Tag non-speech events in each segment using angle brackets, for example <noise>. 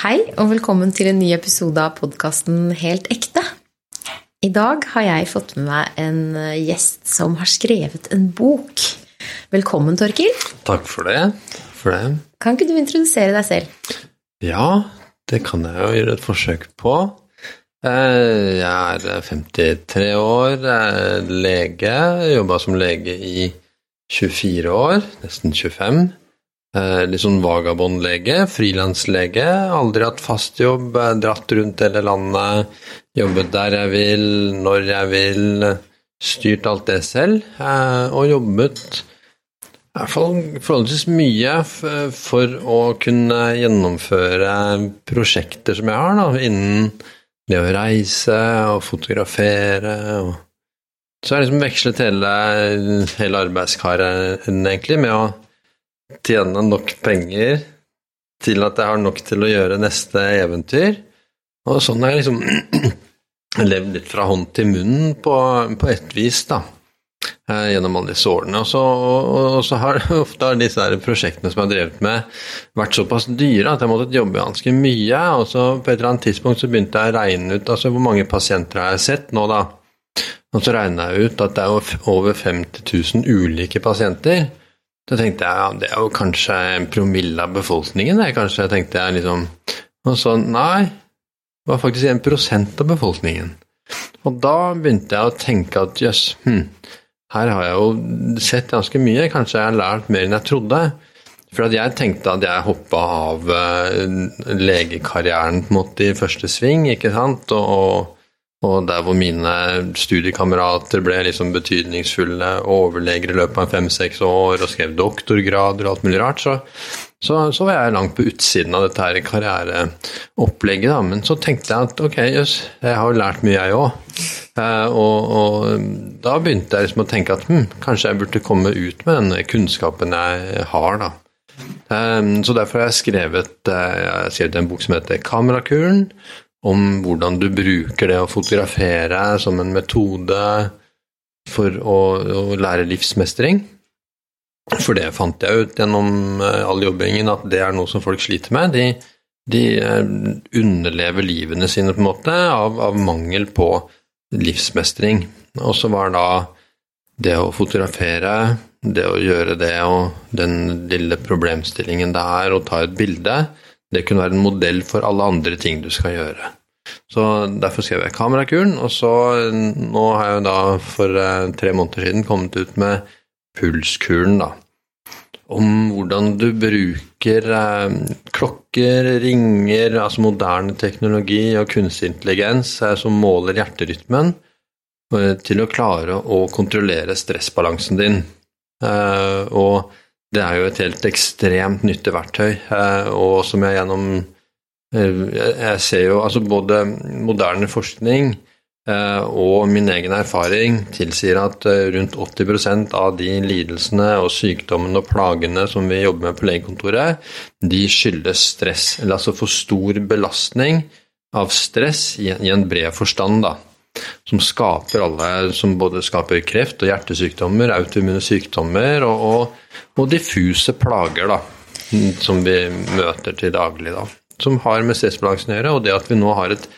Hei, og velkommen til en ny episode av podkasten Helt ekte. I dag har jeg fått med meg en gjest som har skrevet en bok. Velkommen, Torkil. Takk for det. for det. Kan ikke du introdusere deg selv? Ja, det kan jeg jo gjøre et forsøk på. Eh, jeg er 53 år, jeg er lege. Jobba som lege i 24 år, nesten 25. Eh, litt sånn vagabondlege, frilanslege. Aldri hatt fast jobb, dratt rundt hele landet, jobbet der jeg vil, når jeg vil. Styrt alt det selv, eh, og jobbet i hvert fall forholdsvis mye for å kunne gjennomføre prosjekter som jeg har, da, innen det å reise og fotografere og Så har jeg liksom vekslet hele, hele arbeidskaret egentlig, med å tjene nok penger til at jeg har nok til å gjøre neste eventyr. Og sånn har jeg liksom <clears throat> levd litt fra hånd til munn på, på et vis, da. Eh, gjennom alle disse årene. Og så, og så har <laughs> ofte disse prosjektene som jeg har drevet med, vært såpass dyre at jeg måttet jobbe ganske mye. Og så på et eller annet tidspunkt så begynte jeg å regne ut altså hvor mange pasienter har jeg sett nå, da. Og så regna jeg ut at det er over 50 000 ulike pasienter. Så tenkte jeg ja, det er jo kanskje en promille av befolkningen, det kanskje, tenkte jeg liksom. Og så nei, det var faktisk en prosent av befolkningen. Og da begynte jeg å tenke at jøss, hm, her har jeg jo sett ganske mye, kanskje jeg har lært mer enn jeg trodde. For jeg tenkte at jeg hoppa av uh, legekarrieren på en måte i første sving, ikke sant, og, og og der hvor mine studiekamerater ble liksom betydningsfulle overleger i løpet av fem-seks år og skrev doktorgrader og alt mulig rart, så, så, så, var jeg langt på utsiden av dette her karriereopplegget. Da. Men så tenkte jeg at ok, jøss, jeg har lært mye, jeg òg. Eh, og, og, da begynte jeg liksom å tenke at hm, kanskje jeg burde komme ut med den kunnskapen jeg har, da. Eh, så derfor har jeg skrevet, eh, jeg har skrevet en bok som heter Kamerakuren om hvordan du bruker det å fotografere som en metode for å, å lære livsmestring. For det fant jeg ut gjennom eh, all jobbingen, at det er noe som folk sliter med. De, de eh, underlever livene sine på en måte av, av mangel på livsmestring. Og så var da det å fotografere, det å gjøre det og den lille problemstillingen det er å ta et bilde, det kunne være en modell for alle andre ting du skal gjøre. Så derfor skrev jeg Kamerakuren, og så nå har jeg jo da for eh, tre måneder siden kommet ut med Pulskuren, da. Om hvordan du bruker eh, klokker, ringer, altså moderne teknologi og kunstig intelligens eh, som måler hjerterytmen, til å klare å kontrollere stressbalansen din. Og det er jo et helt ekstremt nyttig verktøy, eh, og som jeg gjennom eh, Jeg ser jo altså både moderne forskning eh, og min egen erfaring tilsier at rundt 80% av de lidelsene og sykdommene og plagene som vi jobber med på legekontoret, de skyldes stress, eller altså for stor belastning av stress i en bred forstand, da som skaper alle Som både skaper kreft og hjertesykdommer, autoimmune sykdommer og, og, og, diffuse plager, da. Som vi møter til daglig, da. Som har med stressbalansen å gjøre, og det at vi nå har et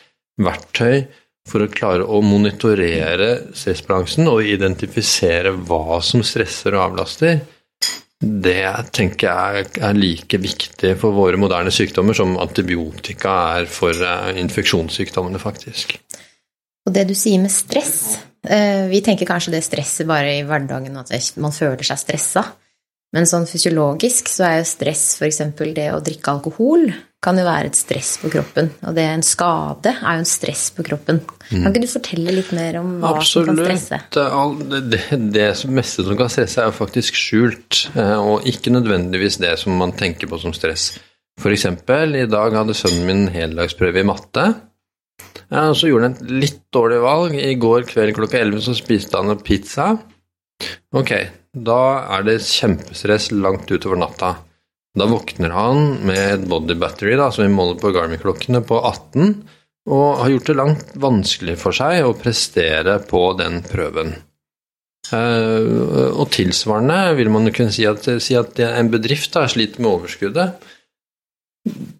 verktøy for å klare å monitorere stressbalansen og identifisere hva som stresser og avlaster, det tenker jeg er like viktig for våre moderne sykdommer som antibiotika er for eh, infeksjonssykdommene, faktisk. Og det du sier med stress eh, Vi tenker kanskje det stresset bare i hverdagen, at man føler seg stressa. Men sånn fysiologisk så er jo stress f.eks. det å drikke alkohol kan jo være et stress på kroppen. Og det er en skade er jo en stress på kroppen. Kan mm. ikke du fortelle litt mer om hva Absolutt. som kan stresse? Det, det meste som kan stresse, er jo faktisk skjult, eh, og ikke nødvendigvis det som man tenker på som stress. For eksempel, i dag hadde sønnen min heldagsprøve i matte. Ja, så gjorde han et litt dårlig valg. I går kveld klokka 11 så spiste han en pizza. Ok, da er det kjempestress langt utover natta. Da våkner han med et body battery, da, som vi måler på Garmin-klokkene, på 18, og har gjort det langt vanskelig for seg å prestere på den prøven. Uh, og tilsvarende vil man kunne si at, si at en bedrift da, sliter med overskuddet.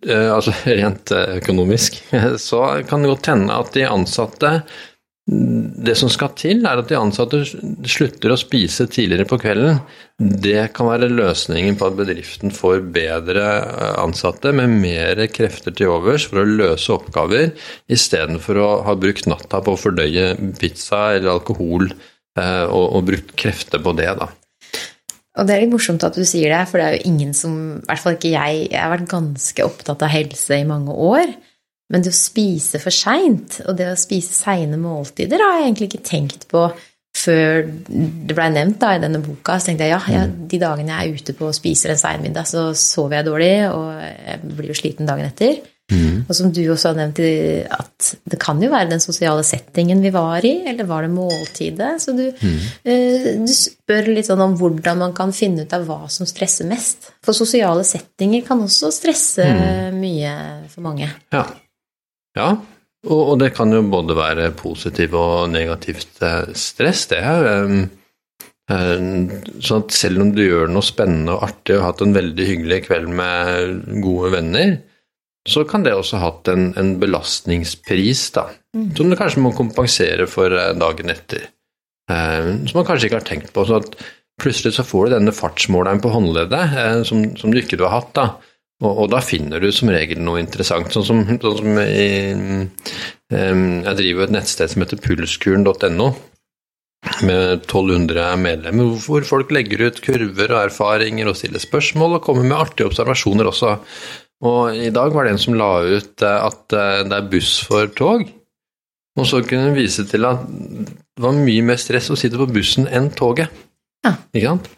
Eh, altså <laughs> rent eh, økonomisk, <laughs> så kan det godt hende at de ansatte det som skal til, er at de ansatte slutter å spise tidligere på kvelden. Det kan være løsningen på at bedriften får bedre eh, ansatte med mer krefter til overs for å løse oppgaver, istedenfor å ha brukt natta på å fordøye pizza eller alkohol og, og brukt krefter på det. da. Og det er litt morsomt at du sier det, for det er jo ingen som I hvert fall ikke jeg. Jeg har vært ganske opptatt av helse i mange år. Men det å spise for seint, og det å spise seine måltider, har jeg egentlig ikke tenkt på før det blei nevnt da, i denne boka. Så tenkte jeg ja, ja, mm. de dagene jeg er ute på og spiser en sein middag, så sover jeg dårlig, og jeg blir jo sliten dagen etter. Mm. Og som du også har nevnt, at det kan jo være den sosiale settingen vi var i, eller var det måltidet? Så du, mm. uh, du spør litt sånn om hvordan man kan finne ut av hva som stresser mest. For sosiale settinger kan også stresse mm. mye for mange. Ja. Ja, og, og, det kan jo både være positivt og negativt eh, stress, det. Um, sånn at selv om du gjør noe spennende og artig og har hatt en veldig hyggelig kveld med gode venner, så kan det også ha hatt en, en belastningspris, da. Mm. Som du kanskje må kompensere for eh, dagen etter. Som man kanskje ikke har tenkt på. Så at plutselig så får du denne fartsmåleren på håndleddet som, som du ikke har hatt. da og, og, da finner du som regel noe interessant. Sånn som, sånn som i, um, Jeg driver et nettsted som heter pulskuren.no med 1200 medlemmer, hvor folk legger ut kurver og erfaringer og stiller spørsmål og kommer med artige observasjoner også. Og i dag var det en som la ut eh, at eh, det er buss for tog. Og så kunne hun vise til at det var mye mer stress å sitte på bussen enn toget. Ja. Ikke sant?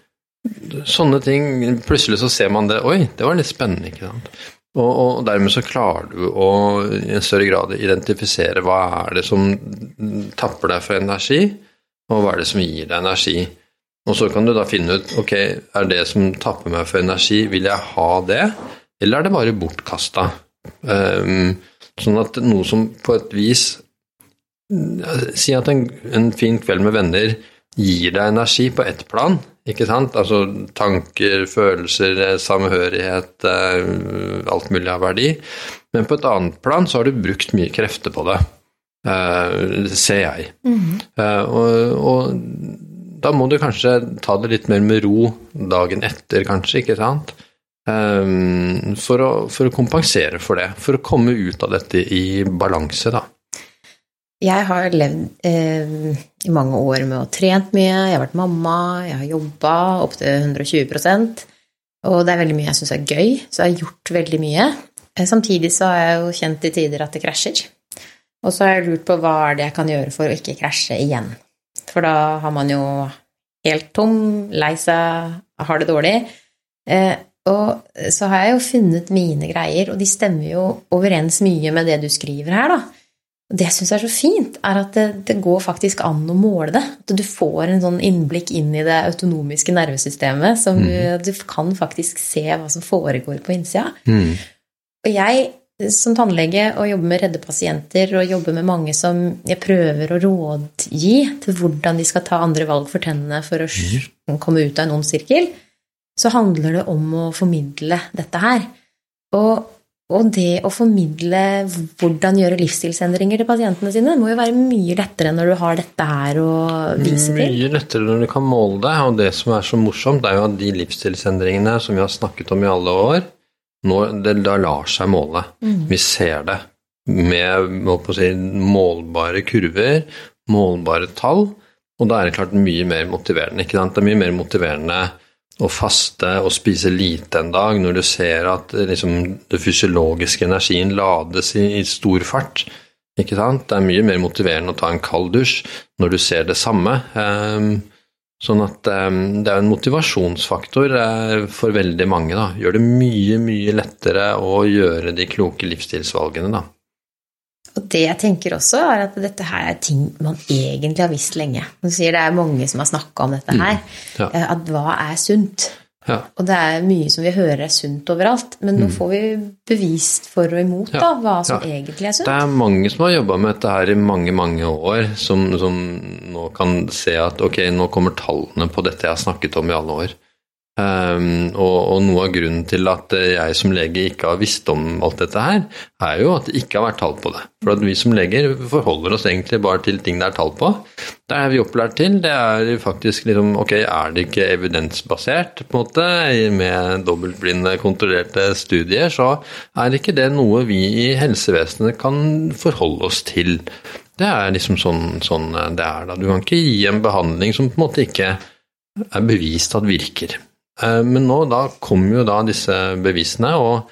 sånne ting Plutselig så ser man det Oi, det var litt spennende, ikke sant. Og, og, dermed så klarer du å i en større grad identifisere hva er det som tapper deg for energi, og hva er det som gir deg energi. Og så kan du da finne ut ok, er det som tapper meg for energi, vil jeg ha det, eller er det bare bortkasta? Um, sånn at noe som på et vis Si at en, en fin kveld med venner gir deg energi på ett plan, ikke sant? Altså tanker, følelser, samhørighet, eh, alt mulig av verdi. Men på et annet plan så har du brukt mye krefter på det. Uh, ser jeg. Mm -hmm. uh, og, og, da må du kanskje ta det litt mer med ro dagen etter, kanskje, ikke sant? Um, for, å, for, å, kompensere for det. For å komme ut av dette i balanse, da. Jeg har levd eh, i mange år med å ha trent mye, jeg har vært mamma, jeg har jobba opptil 120% og det er veldig mye jeg syns er gøy, så jeg har gjort veldig mye. Eh, samtidig så har jeg jo kjent i tider at det krasjer. Og så har jeg lurt på hva er det jeg kan gjøre for å ikke krasje igjen. For da har man jo helt tom, lei seg, har det dårlig. Eh, og så har jeg jo funnet mine greier, og de stemmer jo overens mye med det du skriver her, da. Og det jeg syns er så fint, er at det, det, går faktisk an å måle det. At du får en sånn innblikk inn i det autonomiske nervesystemet. Som mm. du, du, kan faktisk se hva som foregår på innsida. Mm. Og jeg som tannlege og jobber med redde pasienter og jobber med mange som jeg prøver å rådgi til hvordan de skal ta andre valg for tennene for å mm. komme ut av en ond sirkel, så handler det om å formidle dette her. Og og det å formidle hvordan gjøre livsstilsendringer til pasientene sine, må jo være mye lettere når du har dette her å vise til. Mye lettere når du kan måle det, og det som er så morsomt, er jo at de livsstilsendringene som vi har snakket om i alle år, nå, det, det lar seg måle. Mm. Vi ser det med si, målbare kurver, målbare tall, og da er det klart mye mer motiverende. ikke sant? Det er mye mer motiverende å faste og spise lite en dag når du ser at liksom, den fysiologiske energien lades i, i, stor fart. Ikke sant? Det er mye mer motiverende å ta en kald dusj når du ser det samme. Um, sånn at um, det er en motivasjonsfaktor uh, for veldig mange. Da. Gjør det mye, mye lettere å gjøre de kloke livsstilsvalgene, da. Og det jeg tenker også, er at dette her er ting man egentlig har visst lenge. Du sier det er mange som har snakka om dette her. Mm, ja. Eh, at hva er sunt? Ja. Og det er mye som vi hører er sunt overalt, men nå mm. får vi bevist for og imot ja. da, hva som egentlig er sunt. Det er mange som har jobba med dette her i mange, mange år, som, som, nå kan se at ok, nå kommer tallene på dette jeg har snakket om i alle år. Um, og, og, noe av grunnen til at jeg som lege ikke har visst om alt dette her, er jo at det ikke har vært tall på det. For at vi som leger forholder oss egentlig bare til ting det er tall på. Det er vi opplært til. Det er faktisk liksom Ok, er det ikke evidensbasert, på en måte, med dobbeltblinde, kontrollerte studier, så er ikke det noe vi i helsevesenet kan forholde oss til. Det er liksom sånn, sånn det er, da. Du kan ikke gi en behandling som på en måte ikke er bevist at virker. Eh, men nå da kommer jo da disse bevisene, og,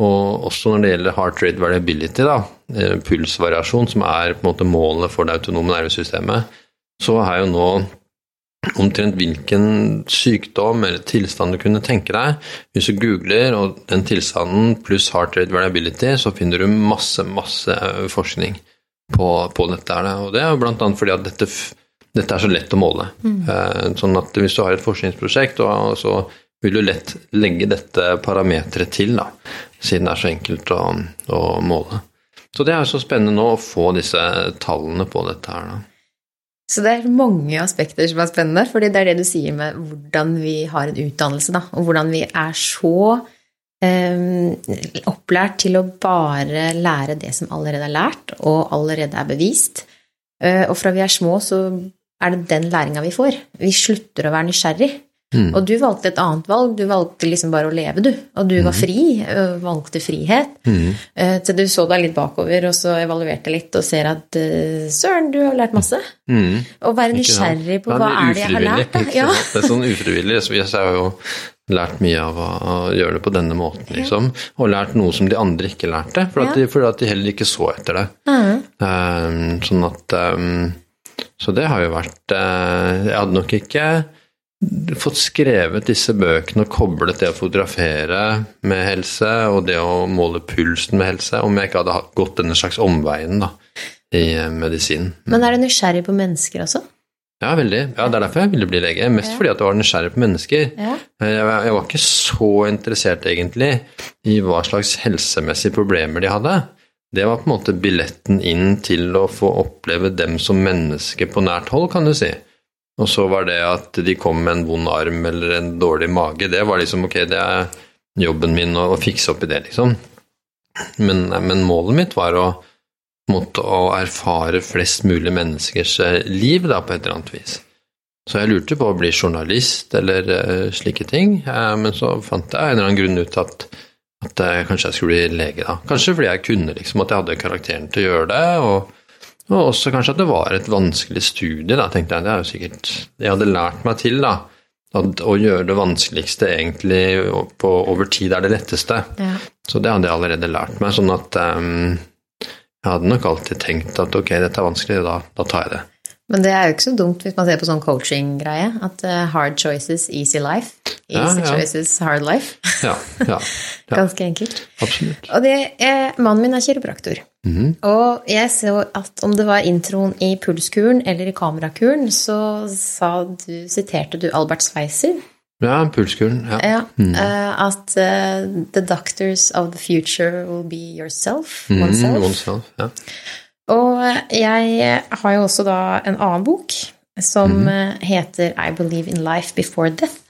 og, også når det gjelder heart rate variability, da, eh, pulsvariasjon, som er på en måte målet for det autonome nervesystemet, så er jo nå omtrent hvilken sykdom eller tilstand du kunne tenke deg. Hvis du googler og den tilstanden pluss heart rate variability, så finner du masse, masse eh, forskning på, på dette. Og det er jo blant annet fordi at dette dette er så lett å måle. Mm. Eh, sånn at hvis du har et forskningsprosjekt, så vil du lett legge dette parameteret til, da, siden det er så enkelt å, å, måle. Så det er så spennende nå å få disse tallene på dette her, da. Så det er mange aspekter som er spennende, fordi det er det du sier med hvordan vi har en utdannelse, da, og hvordan vi er så eh, opplært til å bare lære det som allerede er lært, og allerede er bevist. Eh, og fra vi er små, så er det den læringa vi får. Vi slutter å være nysgjerrig. Mm. Og du valgte et annet valg. Du valgte liksom bare å leve, du. Og du mm. var fri, og valgte frihet. Mm. Uh, så du så deg litt bakover, og så evaluerte litt og ser at uh, søren, du har lært masse. Mm. Å være nysgjerrig på hva er det jeg har lært, da. Ja. Det er sånn ufrivillig. Så jeg har jo lært mye av å, gjøre det på denne måten, liksom. Og lært noe som de andre ikke lærte, for at, de, for at de, heller ikke så etter det. Um, sånn at um, så det har jo vært eh, Jeg hadde nok ikke fått skrevet disse bøkene og koblet det å fotografere med helse og det å måle pulsen med helse, om jeg ikke hadde gått denne slags omveien da, i medisinen. medisin. Men er du nysgjerrig på mennesker også? Ja, veldig. Ja, Det er derfor jeg ville bli lege. Mest ja. fordi at jeg var nysgjerrig på mennesker. Ja. Eh, jeg, var ikke så interessert, egentlig, i hva slags helsemessige problemer de hadde det var på en måte billetten inn til å få oppleve dem som mennesker på nært hold, kan du si. Og så var det at de kom med en vond arm eller en dårlig mage, det var liksom ok, det er jobben min å fikse opp i det, liksom. Men, men målet mitt var å, måtte, å erfare flest mulig menneskers eh, liv da, på et eller annet vis. Så jeg lurte på å bli journalist eller uh, slike ting, uh, men så fant jeg en eller annen grunn ut at at jeg, kanskje jeg skulle bli lege, da. Kanskje fordi jeg kunne, liksom, at jeg hadde karakteren til å gjøre det. Og, og, også kanskje at det var et vanskelig studie, da, tenkte jeg. Det er jo sikkert Jeg hadde lært meg til, da. At å gjøre det vanskeligste egentlig på, over tid er det letteste. Ja. Så det hadde jeg allerede lært meg. Sånn at um, jeg hadde nok alltid tenkt at ok, dette er vanskelig, da, da tar jeg det. Men det er jo ikke så dumt hvis man ser på sånn coaching-greie, at uh, hard choices, easy life. Easy ja, ja. choices, hard life. ja, ja, <laughs> Ganske enkelt. Absolutt. Og det er, mannen min er kiropraktor. Mm -hmm. Og jeg så at om det var introen i pulskuren eller i kamerakuren, så du, siterte du Albert Sveiser. Ja, pulskuren. Ja. ja mm. uh, at uh, the doctors of the future will be yourself. Mm, oneself. oneself ja. Og jeg har jo også da en annen bok som mm. heter I Believe in Life Before Death.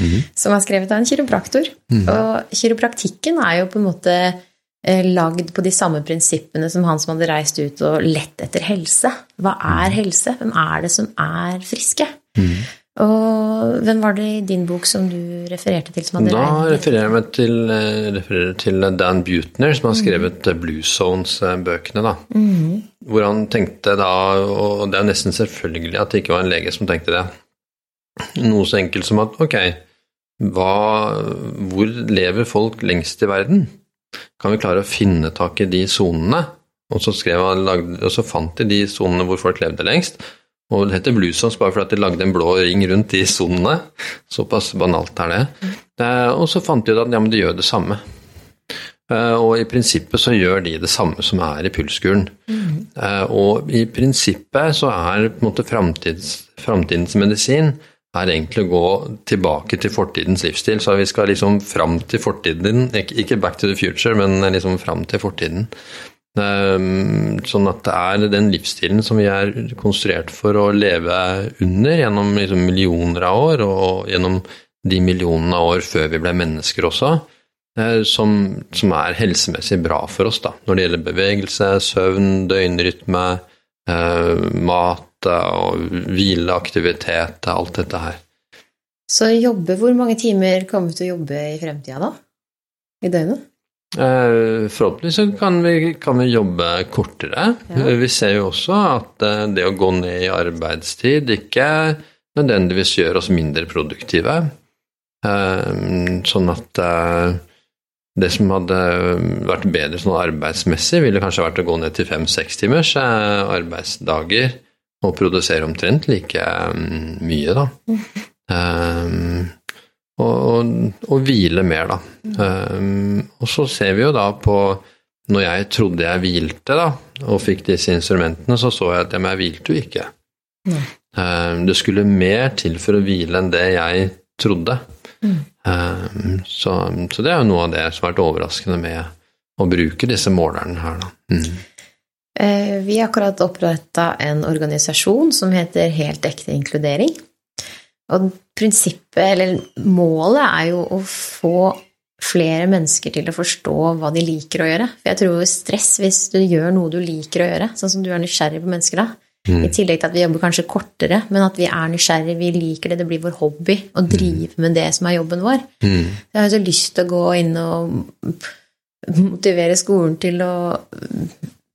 Mm. Som er skrevet av en kiropraktor. Mm. Og kiropraktikken er jo på en måte eh, lagd på de samme prinsippene som han som hadde reist ut og lett etter helse. Hva er mhm. helse? Hvem er det som er friske? Mm. Og hvem var det i din bok som du refererte til? da refererer jeg til, eh, refererer til Dan Butner, som har skrevet mm. Blue Zones-bøkene. da. Mm. Hvor han tenkte da, og det er nesten selvfølgelig at det ikke var en lege som tenkte det, noe så enkelt som at ok, hva, hvor lever folk lengst i verden? Kan vi klare å finne tak i de sonene? Og så, han, og så fant de de sonene hvor folk levde lengst. Og det heter Bluesons bare fordi de lagde en blå ring rundt de sonene. Såpass banalt er det. Eh, og så fant de ut at ja, men de gjør det samme. Eh, og i prinsippet så gjør de det samme som er i pulskuren. Mm. Og i prinsippet så er på en måte framtids, framtidens medisin er egentlig å gå tilbake til fortidens livsstil. Så vi skal liksom fram til fortiden, ikke back to the future, men liksom fram til fortiden. Ehm, sånn at det er den livsstilen som vi er konstruert for å leve under gjennom liksom millioner av år, og gjennom de millionene av år før vi ble mennesker også, eh, som, som er helsemessig bra for oss, da. Når det gjelder bevegelse, søvn, døgnrytme, eh, mat og hvile, aktivitet, alt dette her. Så jobbe, hvor mange timer kommer vi til å jobbe i fremtida, da? I døgnet? Eh, forhåpentligvis så kan vi, kan vi jobbe kortere. Ja. Vi ser jo også at eh, det å gå ned i arbeidstid ikke nødvendigvis gjør oss mindre produktive. Eh, Sånn at det som hadde vært bedre sånn arbeidsmessig, ville kanskje vært å gå ned til fem-seks timers arbeidsdager og produsere omtrent like mm, mye, da. Um, <laughs> og, og, hvile mer, da. Um, og så ser vi jo da på Når jeg trodde jeg hvilte, da, og fikk disse instrumentene, så så jeg at jeg hvilte jo ikke. Um, det skulle mer til for å hvile enn det jeg trodde. Mm. Um, så, så det er jo noe av det som har vært overraskende med å bruke disse målerne her, da. Mm. Eh, Vi har akkurat oppretta en organisasjon som heter Helt ekte inkludering. Og prinsippet, eller målet, er jo å få flere mennesker til å forstå hva de liker å gjøre. For jeg tror stress hvis du gjør noe du liker å gjøre, sånn som du er nysgjerrig på mennesker da, Mm. i tillegg til at vi jobber kanskje kortere, men at vi er nysgjerrig, vi liker det, det blir vår hobby å drive med det som er jobben vår. Mm. Jeg har jo så lyst til å gå inn og motivere skolen til å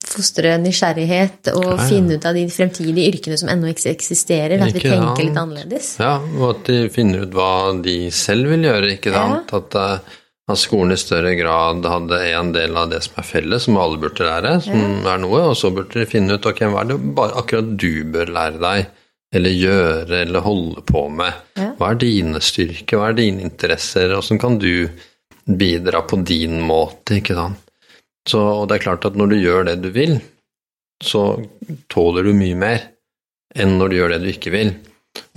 fostre nysgjerrighet og Ja, ja. finne ut av de fremtidige yrkene som ennå ikke eksisterer, at vi tenker tenker litt annerledes. Ja, og at de finner ut hva de selv vil gjøre, ikke Ja. sant? At, eh, at skolen i større grad hadde en del av det som er felles, som alle burde lære, som er noe, og så burde de finne ut ok, hva er det bare akkurat du bør lære deg, eller gjøre, eller holde på med. Ja. Hva er dine styrker, hva er dine interesser, åssen kan du bidra på din måte, ikke sant? Så og det er klart at når du gjør det du vil, så tåler du mye mer enn når du gjør det du ikke vil.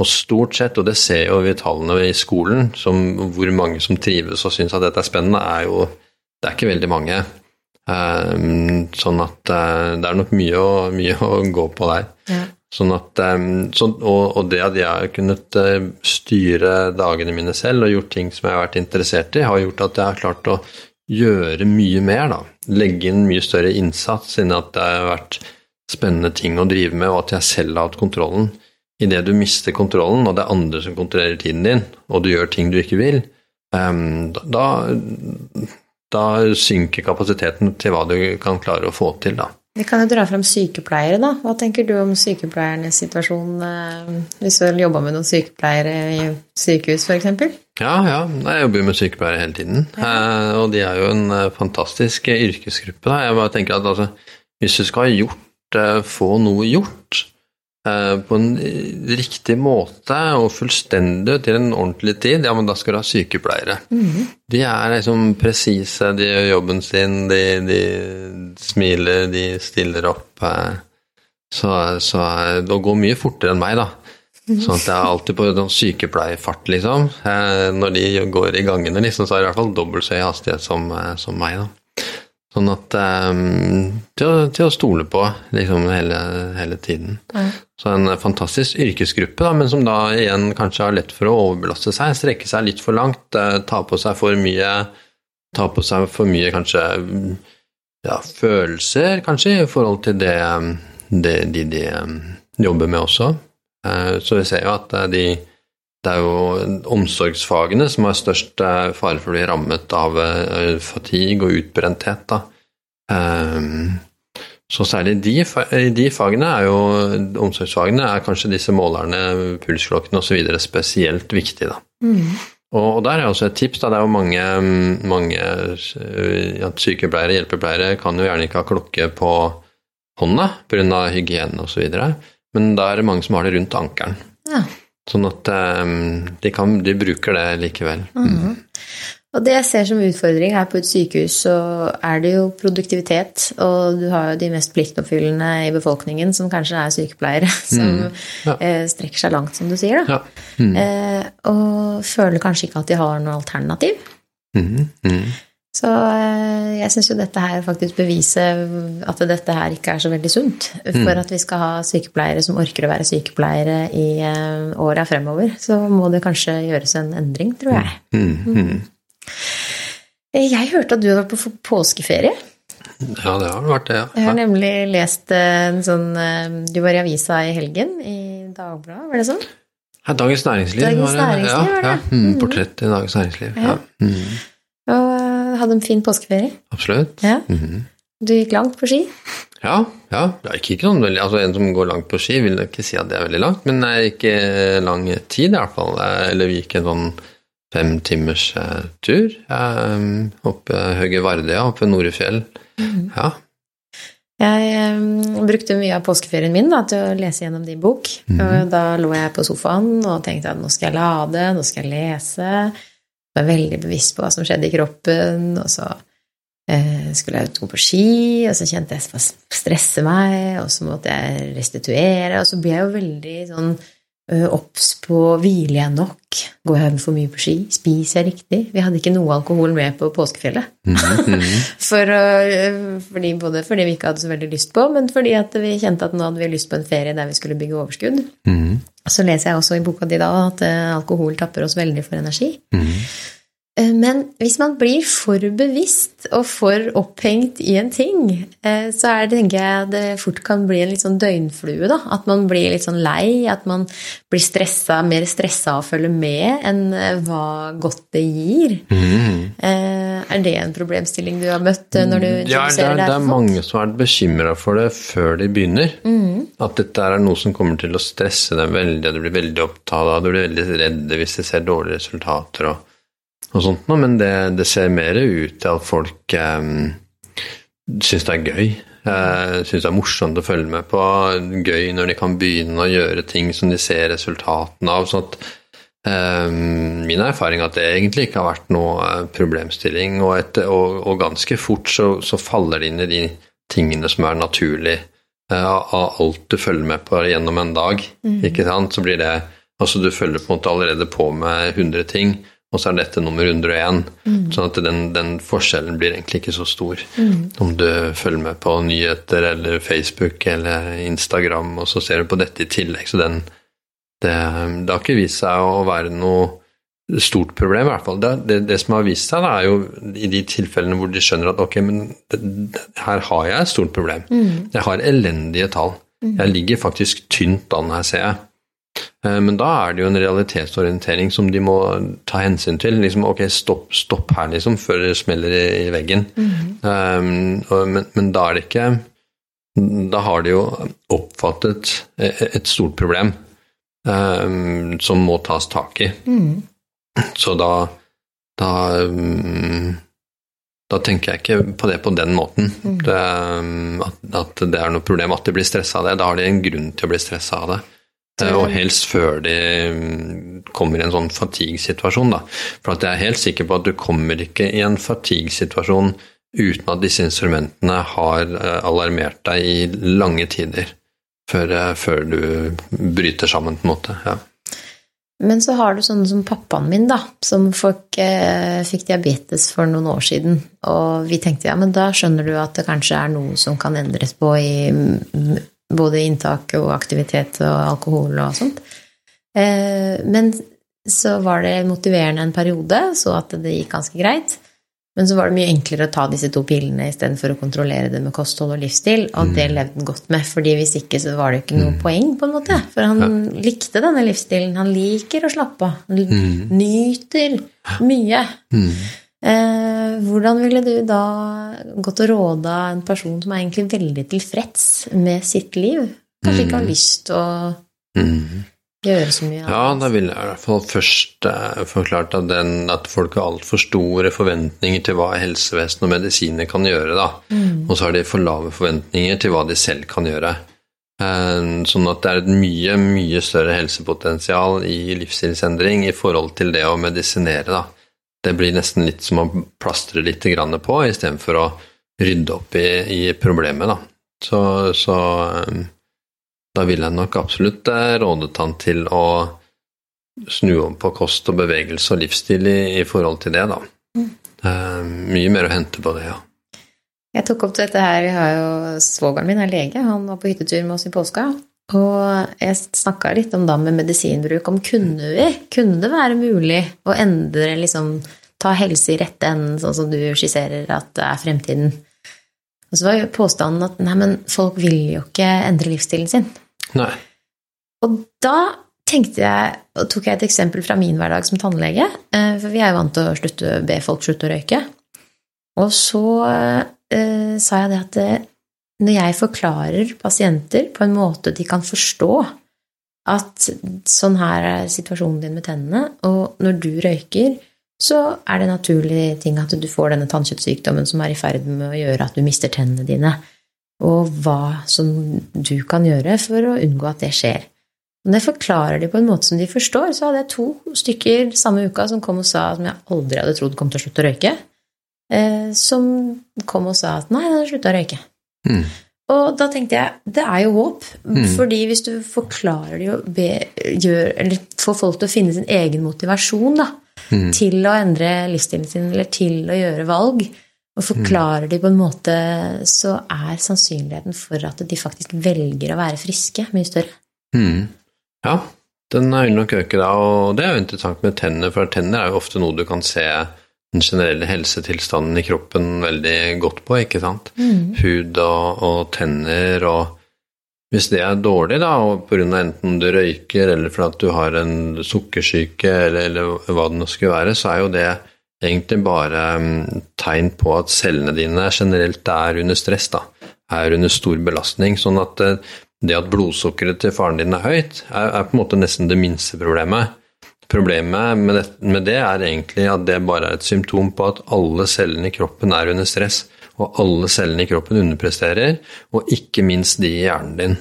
Og stort sett, og det ser jo vi tallene i skolen, som hvor mange som trives og syns at dette er spennende, er jo Det er ikke veldig mange. Um, sånn at uh, det er nok mye å, mye å gå på der. Ja. Sånn at, um, så, og, og det at jeg har kunnet eh, styre dagene mine selv og gjort ting som jeg har vært interessert i, har gjort at jeg har klart å gjøre mye mer, da. Legge inn mye større innsats siden at det har vært spennende ting å drive med, og at jeg selv har hatt kontrollen. Idet du mister kontrollen, og det er andre som kontrollerer tiden din, og du gjør ting du ikke vil, ehm, da, da synker kapasiteten til hva du kan klare å få til, da. Vi kan jo dra frem sykepleiere, da. Hva tenker du om sykepleiernes situasjon eh, hvis du jobber med noen sykepleiere i sykehus, f.eks.? Ja, ja. Jeg jobber jo med sykepleiere hele tiden. Ja. og de er jo en eh, fantastisk eh, yrkesgruppe. Da. Jeg bare tenker at altså, hvis du skal ha gjort, eh, få noe gjort eh, på en eh, riktig måte og fullstendig til en ordentlig tid, ja, men da skal du ha sykepleiere. De er liksom presise, de gjør jobben sin, de, de smiler, de stiller opp. eh, Så, så eh, det går mye fortere enn meg, da. Sånn at jeg er alltid på sånn sykepleierfart, liksom. Eh, Når de går i gangene, liksom, så er det i hvert fall dobbelt så høy hastighet som, eh, som meg, da. Sånn at um, til, å, til å stole på, liksom, hele, hele tiden. Ja. Så en fantastisk yrkesgruppe, da, men som da igjen kanskje har lett for å overbelaste seg, strekke seg litt for langt, eh, ta på seg for mye Ta på seg for mye kanskje ja, følelser, kanskje, i forhold til det, det de, de eh, jobber med også. Eh, Så vi ser jo at eh, de det er jo omsorgsfagene som har størst eh, fare for å bli rammet av eh, fatigue og utbrenthet. Ehm, Så særlig de, de fagene er jo omsorgsfagene er kanskje disse målerne, pulsklokkene osv. spesielt viktige. Mm. Og der er også et tips. Da. Det er jo mange, mange ja, sykepleiere, hjelpepleiere, kan jo gjerne ikke ha klokke på hånda pga. hygiene osv. Men da er det mange som har det rundt ankelen. Ja. Sånn at eh, de, kan, de bruker det likevel. Mhm. Og det jeg ser som utfordring her på et sykehus, så er det jo produktivitet. Og du har jo de mest pliktoppfyllende i befolkningen, som kanskje er sykepleiere, <laughs> som Ja. eh, strekker seg langt, som du sier. da. Ja. Mm. Eh, og føler kanskje ikke at de har noe alternativ. Mm. mhm. Så eh, jeg syns jo dette her faktisk beviser at dette her ikke er så veldig sunt. For at vi skal ha sykepleiere som orker å være sykepleiere i eh, åra fremover, så må det kanskje gjøres en endring, tror jeg. Mm, mm. Jeg hørte at du var på påskeferie. Ja, det har vært det, ja. Jeg har nemlig lest en sånn Du var i avisa i helgen, i Dagbladet, var det sånn? Ja, Dagens Næringsliv Dagens. Næringsliv, var det. ja. Mm, portrett i Dagens Næringsliv. Ja. Ja. Mm, eh, hadde en fin påskeferie. absolutt. Ja. Mhm. Du gikk langt på ski. Ja, ja. Ikke, ikke noen veldig, altså En som går langt på ski, vil ikke si at det er veldig langt, men det er ikke lang tid, i hvert fall. Eh, Eller vi gikk en sånn fem timers eh, tur eh, oppe Høge Vardøya, oppe Norefjell. Ja. Jeg um, brukte mye av påskeferien min da, til å lese gjennom din bok. Og da lå jeg på sofaen og tenkte at nå skal jeg lade, nå skal jeg lese. Var veldig bevisst på hva som skjedde i kroppen, og så eh, skulle jeg gå på ski, og så kjente jeg at jeg stresse meg, og så måtte jeg restituere, og så ble jeg jo veldig sånn obs på hviler jeg nok, går jeg for mye på ski, spiser jeg riktig? Vi hadde ikke noe alkohol med på påskefjellet. Mhm, mhm. <laughs> For, øh, fordi, både fordi vi ikke hadde så veldig lyst på, men fordi at vi kjente at nå hadde vi lyst på en ferie der vi skulle bygge overskudd. Mhm, Så leser jeg også i boka di da at øh, alkohol tapper oss veldig for energi. mhm. Eh, Men hvis man blir for bevisst og for opphengt i en ting, eh, så er det, tenker jeg, det fort kan bli en litt sånn døgnflue. da. At man blir litt sånn lei, at man blir stressa, mer stressa av å følge med enn eh, hva godt det gir. Eh, Er det en problemstilling du har møtt når du Ja, det er, det er mange som er bekymra for det før de begynner. At dette er noe som kommer til å stresse dem veldig, og du blir veldig opptatt av det, du blir veldig redd hvis de ser dårlige resultater og, og sånt noe, men det, det ser mer ut til at folk um, syns det er gøy. Uh, syns det er morsomt å følge med på. Gøy når de kan begynne å gjøre ting som de ser resultatene av. sånn at um, Min erfaring er at det egentlig ikke har vært noe eh, problemstilling, og, et, og, og ganske fort så, så faller det inn i de tingene som er naturlig uh, av alt du følger med på gjennom en dag. Ikke sant? Så blir det Altså, du følger på en måte allerede på med 100 ting, og så er dette nummer 101. Sånn at den, den forskjellen blir egentlig ikke så stor. Om du følger med på nyheter eller Facebook eller Instagram, og så ser du på dette i tillegg. Så den, det, det har ikke vist seg å være noe stort problem, i hvert fall. Det, det, det som har vist seg, da, er jo i de tilfellene hvor de skjønner at ok, men her har jeg et stort problem. Jeg har elendige tall. Jeg ligger faktisk tynt an her, ser jeg. Eh, Men da er det jo en realitetsorientering som de må ta hensyn til. Liksom, ok, stopp, stopp her, liksom, før det smeller i, i veggen. Um, og, men, men da er det ikke Da har de jo oppfattet et, et stort problem um, som må tas tak i. Så da da, um, da tenker jeg ikke på det på den måten. Det, um, at, at det er noe problem at de blir stressa av det. Da har de en grunn til å bli stressa av det. Eh, Og helst før de mm, kommer i en sånn fatigue-situasjon. da. For jeg er helt sikker på at du kommer ikke i en fatigue-situasjon uten at disse instrumentene har eh, alarmert deg i lange tider før, eh, før du bryter sammen, på en måte. Ja. Men så har du sånne som pappaen min, da, som folk, eh, fikk diabetes for noen år siden. Og vi tenkte ja, men da skjønner du at det kanskje er noe som kan endres på i mm, både inntak og aktivitet og alkohol og sånt. Eh, men så var det motiverende en periode, så at det gikk ganske greit. Men så var det mye enklere å ta disse to pillene istedenfor å kontrollere det med kosthold og livsstil, og det levde han godt med, fordi hvis ikke så var det ikke noe poeng, på en måte. For han likte denne livsstilen. Han liker å slappe av. Han nyter mye. Mm. Eh, hvordan ville du da gått og råda en person som er egentlig veldig tilfreds med sitt liv? Kanskje ikke har lyst til å Mm. gjøre så mye Ja, da ville jeg i hvert fall først eh, forklart at, den, at folk har altfor store forventninger til hva helsevesen og medisiner kan gjøre, da. Og så har de for lave forventninger til hva de selv kan gjøre. Eh, Sånn at det er et mye, mye større helsepotensial i livsstilsendring i forhold til det å medisinere, da. Det blir nesten litt som å plastre litt på, istedenfor å rydde opp i, i problemet, da. Så, så eh, da vil jeg nok absolutt eh, rådet han til å snu om på kost og bevegelse og livsstil i, i forhold til det, da. Det er mye mer å hente på det, ja. Jeg tok opp dette her, jeg har jo Svogeren min er lege, han var på hyttetur med oss i påska. Og jeg snakka litt om da med medisinbruk, om kunne vi, kunne det være mulig å endre liksom Ta helse i rette enden, sånn som du skisserer at det er fremtiden. Og så var jo påstanden at nei, men folk vil jo ikke endre livsstilen sin. Nei. Og da tenkte jeg, og tok jeg et eksempel fra min hverdag som tannlege, eh, for vi er jo vant til å slutte, be folk slutte å røyke. Og så eh, sa jeg det at eh, når jeg forklarer pasienter på en måte de kan forstå at sånn her er situasjonen din med tennene, og når du røyker, så er det naturlig ting at du får denne tannkjøttsykdommen som er i ferd med å gjøre at du mister tennene dine, og hva som du kan gjøre for å unngå at det skjer. Når jeg forklarer det på en måte som de forstår, så hadde jeg to stykker samme uka som kom og sa som jeg aldri hadde trodd kom til å slutte å røyke, eh, som kom og sa at nei, han har slutta å røyke. Mm. Og da tenkte jeg det er jo håp. Mm. Fordi hvis du forklarer det og be, gjør, eller får folk til å finne sin egen motivasjon da, Mm. til å endre livsstilen sin eller til å gjøre valg, og forklarer de på en måte, så er sannsynligheten for at de faktisk velger å være friske, mye større. Mm. Ja, den vil nok øke da, og det er jo interessant med tenner, for tenner er jo ofte noe du kan se den generelle helsetilstanden i kroppen veldig godt på, ikke sant? Hud og, og tenner og hvis det er dårlig, da, og pga. enten du røyker eller fordi du har en sukkersyke eller, eller hva det nå skulle være, så er jo det egentlig bare mm, tegn på at cellene dine generelt er under stress, da. Er under stor belastning. Sånn at eh, det at blodsukkeret til faren din er høyt, er, er på en måte nesten det minste problemet. Problemet med det, med det er egentlig at det bare er et symptom på at alle cellene i kroppen er under stress, og alle cellene i kroppen underpresterer, og ikke minst de i hjernen din.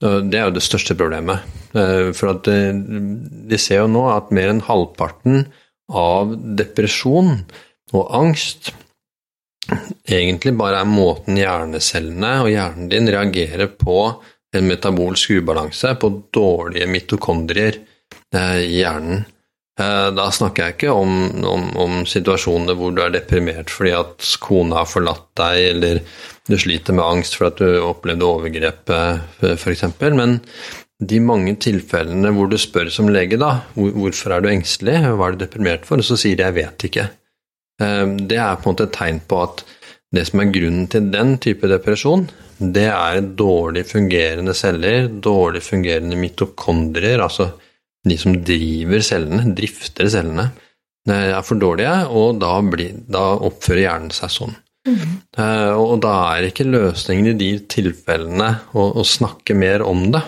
Det er jo det største problemet. Eh, For at eh, de ser jo nå at mer enn halvparten av depresjon og angst egentlig bare er måten hjernecellene og hjernen din reagerer på en metabolsk ubalanse, på dårlige mitokondrier eh, hjernen. Eh, Da snakker jeg ikke om, om, om situasjoner hvor du er deprimert fordi at kona har forlatt deg, eller du sliter med angst for at du opplevde overgrep, f.eks., men de mange tilfellene hvor du spør som lege da, hvorfor er du engstelig, hva er du deprimert for, og så sier de jeg vet ikke. Eh, Det er på en måte et tegn på at det som er grunnen til den type depresjon, det er dårlig fungerende celler, dårlig fungerende mitokondrier, altså de som driver cellene, drifter cellene, eh, er for dårlige, og da, blir, da oppfører hjernen seg sånn. Eh, Og da er ikke løsningen i de tilfellene å, å snakke mer om det.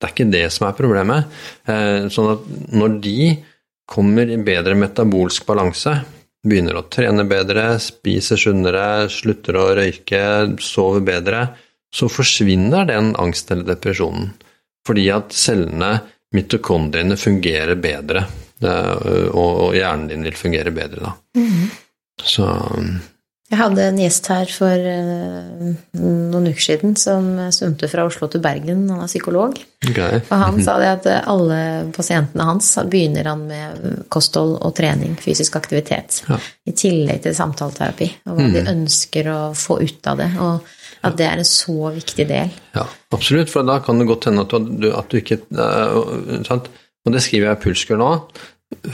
Det er ikke det som er problemet. Eh, Sånn at når de kommer i bedre metabolsk balanse, begynner å trene bedre, spiser sunnere, slutter å røyke, sover bedre, så forsvinner den angst eller depresjonen. Fordi at cellene, mitokondriene, fungerer bedre, eh, og og hjernen din vil fungere bedre da. Så Jeg hadde en gjest her for eh, noen uker siden som svømte fra Oslo til Bergen. Han er psykolog. Okay. Og han sa det at alle pasientene hans begynner han med kosthold og trening, fysisk aktivitet, Ja. i tillegg til samtaleterapi, og hva de ønsker å få ut av det, og at det er en så viktig del. Ja, absolutt, for da kan det godt hende at du, at du ikke eh, sant? Og det skriver jeg i Pulskur nå.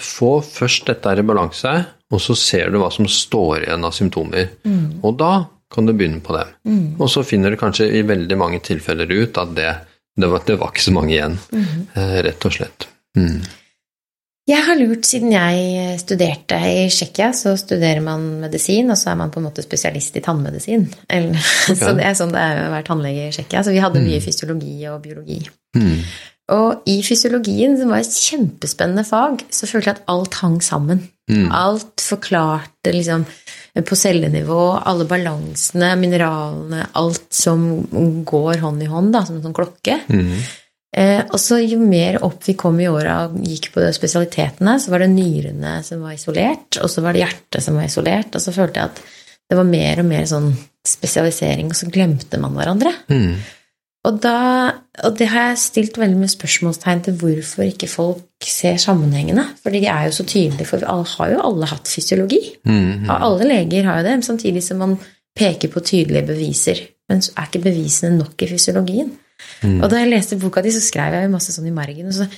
Få først dette her i balanse, og så ser du hva som står igjen av symptomer. Og da kan du begynne på dem. Og så finner du kanskje i veldig mange tilfeller ut at det, det, var, det var ikke så mange igjen, eh, rett og slett. Mm. Jeg har lurt, siden jeg studerte i Tsjekkia, så studerer man medisin, og så er man på en måte spesialist i tannmedisin. Eller, <laughs> Så det er sånn det er å være tannlege i Tsjekkia. Så vi hadde mye fysiologi og biologi. Og i fysiologien, som var et kjempespennende fag, så følte jeg at alt hang sammen. Mm. Alt forklarte liksom på cellenivå, alle balansene, mineralene, alt som går hånd i hånd, da, som en sånn klokke. Mm. Eh, og så jo mer opp vi kom i åra og gikk på spesialitetene, så var det nyrene som var isolert, og så var det hjertet som var isolert, og så følte jeg at det var mer og mer sånn spesialisering, og så glemte man hverandre. Mm. Og da og det har jeg stilt veldig med spørsmålstegn til hvorfor ikke folk ser sammenhengene. Fordi de er jo så tydelige, for vi har jo alle hatt fysiologi. Mm. Alle leger har jo det, samtidig som man peker på tydelige beviser. Men så er ikke bevisene nok i fysiologien. Mm. Og da jeg leste boka di, så skrev jeg jo masse sånn i margen. og så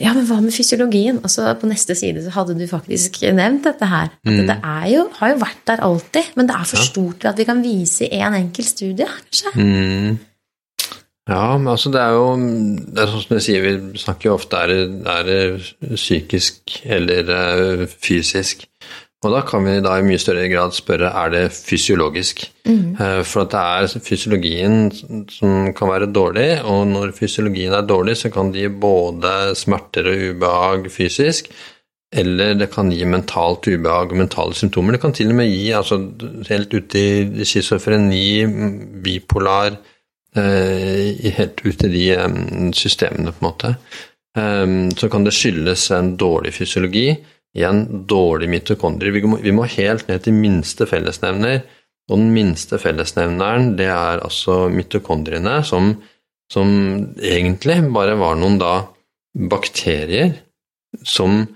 ja, men hva med fysiologien? Og så på neste side så hadde du faktisk nevnt dette her. At Mm. det er jo, har jo vært der alltid, men det er for stort til at vi kan vise i én enkelt studie, kanskje. Mm. Ja, men altså det er jo det er sånn som jeg sier, Vi snakker jo ofte er det, er det psykisk eller eh, fysisk. Og da kan vi da i mye større grad spørre er det fysiologisk. Mm. For at det er fysiologien som kan være dårlig, og når fysiologien er dårlig, så kan det gi både smerter og ubehag fysisk, eller det kan gi mentalt ubehag og mentale symptomer. Det kan til og med gi altså, helt ut i schizofreni, bipolar Helt ut i de eh, systemene, på en måte. Eh, Så kan det skyldes en dårlig fysiologi, igjen dårlig mitokondri. Vi må, vi må helt ned til minste fellesnevner, og den minste fellesnevneren, det er altså mitokondriene, som, som egentlig bare var noen da bakterier som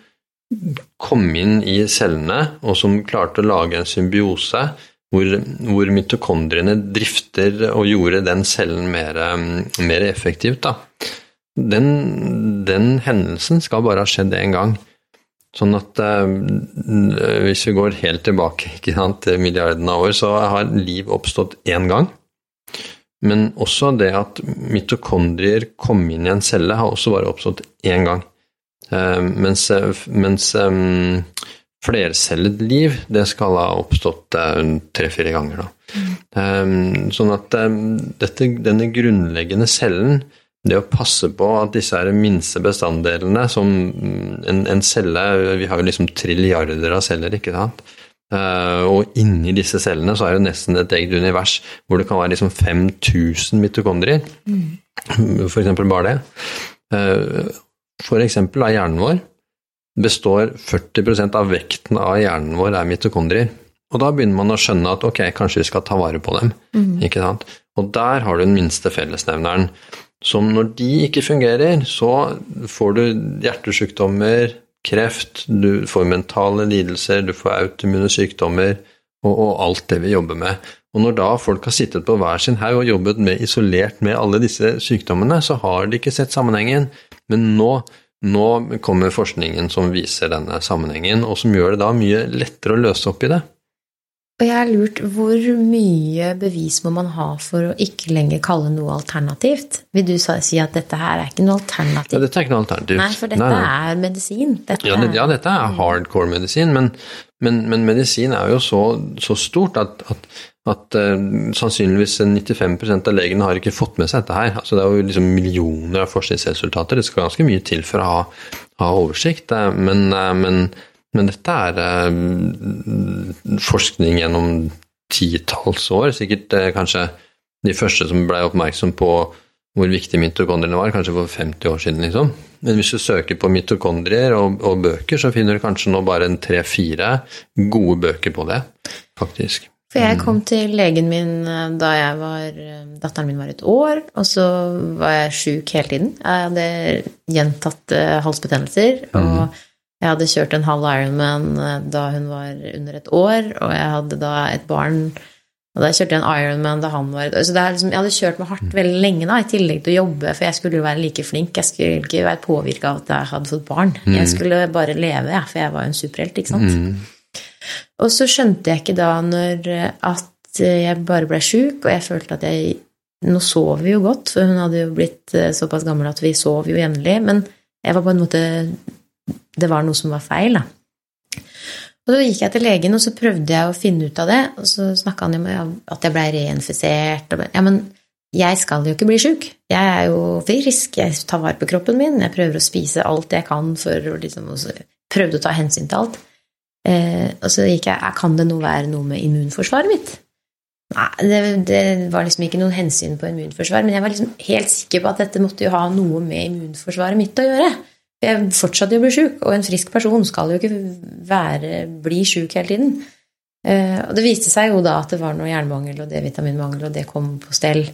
kom inn i cellene, og som klarte å lage en symbiose hvor, hvor mitokondriene drifter og gjorde den cellen mer, mm, mer effektivt. Da. Den, den hendelsen skal bare ha skjedd én gang. Sånn at eh, hvis vi går helt tilbake <laughs> sant, til milliardene av år, så har liv oppstått én gang. Men også det at mitokondrier kom inn i en celle, har også bare oppstått én gang. Eh, mens mens um, flercellet liv, det skal ha oppstått eh, tre-fire ganger. Da. Um, sånn at um, dette, denne grunnleggende cellen, det å passe på at disse er minste bestanddelene som mm, en, en celle Vi har jo liksom trilliarder av celler, ikke sant? Uh, og inni disse cellene så er det nesten et eget univers hvor det kan være liksom 5000 mitokondrier. For eksempel bare det. Uh, for eksempel av hjernen vår består 40% av vekten av hjernen vår er mitokondrier. Og da begynner man å skjønne at ok, kanskje vi skal ta vare på dem. ikke sant? Og der har du den minste fellesnevneren. Som når de ikke fungerer, så får du hjertesykdommer, kreft, du får mentale lidelser, du får autoimmune sykdommer og, og alt det vi jobber med. Og når da folk har sittet på hver sin haug og jobbet med, isolert med alle disse sykdommene, så har de ikke sett sammenhengen. Men nå, nå kommer forskningen som viser denne sammenhengen, og som gjør det da mye lettere å løse opp i det. Og jeg har lurt, hvor mye bevis må man ha for å ikke lenger kalle noe alternativt? Vil du si at dette her er ikke noe Ja, dette er ikke noe alternativ. Nei, for dette Nei, nei. er medisin. Dette Ja, det, ja, dette er hardcore medisin, men, men, men medisin er jo så, så stort at, at, at uh, sannsynligvis 95% av legene har ikke fått med seg dette her. Altså, det er jo liksom millioner av forskningsresultater, det skal ganske mye til for å ha, ha oversikt, eh, men, uh, men, men dette er uh, forskning gjennom titalls år, sikkert kanskje de første som ble oppmerksom på hvor viktig mitokondriene var, kanskje for 50 år siden, liksom. Men hvis du søker på mitokondrier og, og bøker, så finner du kanskje nå bare en tre-fire gode bøker på det, faktisk. For jeg kom til legen min eh, da jeg var, eh, datteren min var et år, og så var jeg sjuk hele tiden. Jeg hadde gjentatte halsbetennelser, og jeg hadde kjørt en halv Ironman eh, da hun var under et år, og jeg hadde da et barn og da kjørte jeg en Ironman da han var. Så liksom, jeg hadde kjørt meg hardt veldig lenge, da, i tillegg til å jobbe, for jeg skulle jo være like flink. Jeg skulle ikke være påvirka av at jeg hadde fått barn. Jeg skulle bare leve, ja, for jeg var jo en superhelt, ikke sant. Mm. Og så skjønte jeg ikke da når at jeg bare ble sjuk, og jeg følte at jeg Nå sov vi jo godt, for hun hadde jo blitt eh, såpass gammel at vi sov jo jevnlig, men jeg var på en måte Det var noe som var feil, da. Og så gikk jeg til legen, og så prøvde jeg å finne ut av det, og så snakka han om at jeg blei reinfisert Ja, men jeg skal jo ikke bli sjuk. Jeg er jo frisk, jeg tar vare på kroppen min, jeg prøver å spise alt jeg kan for å liksom Prøvde å ta hensyn til alt. Eh, og så gikk jeg Kan det noe være noe med immunforsvaret mitt? Nei, det, det var liksom ikke noen hensyn på immunforsvaret, men jeg var liksom helt sikker på at dette måtte jo ha noe med immunforsvaret mitt å gjøre. Jeg fortsatte jo å bli sjuk, og en frisk person skal jo ikke være, bli sjuk hele tiden. Eh, og det viste seg jo da at det var noe jernmangel og D-vitaminmangel, og det kom på stell.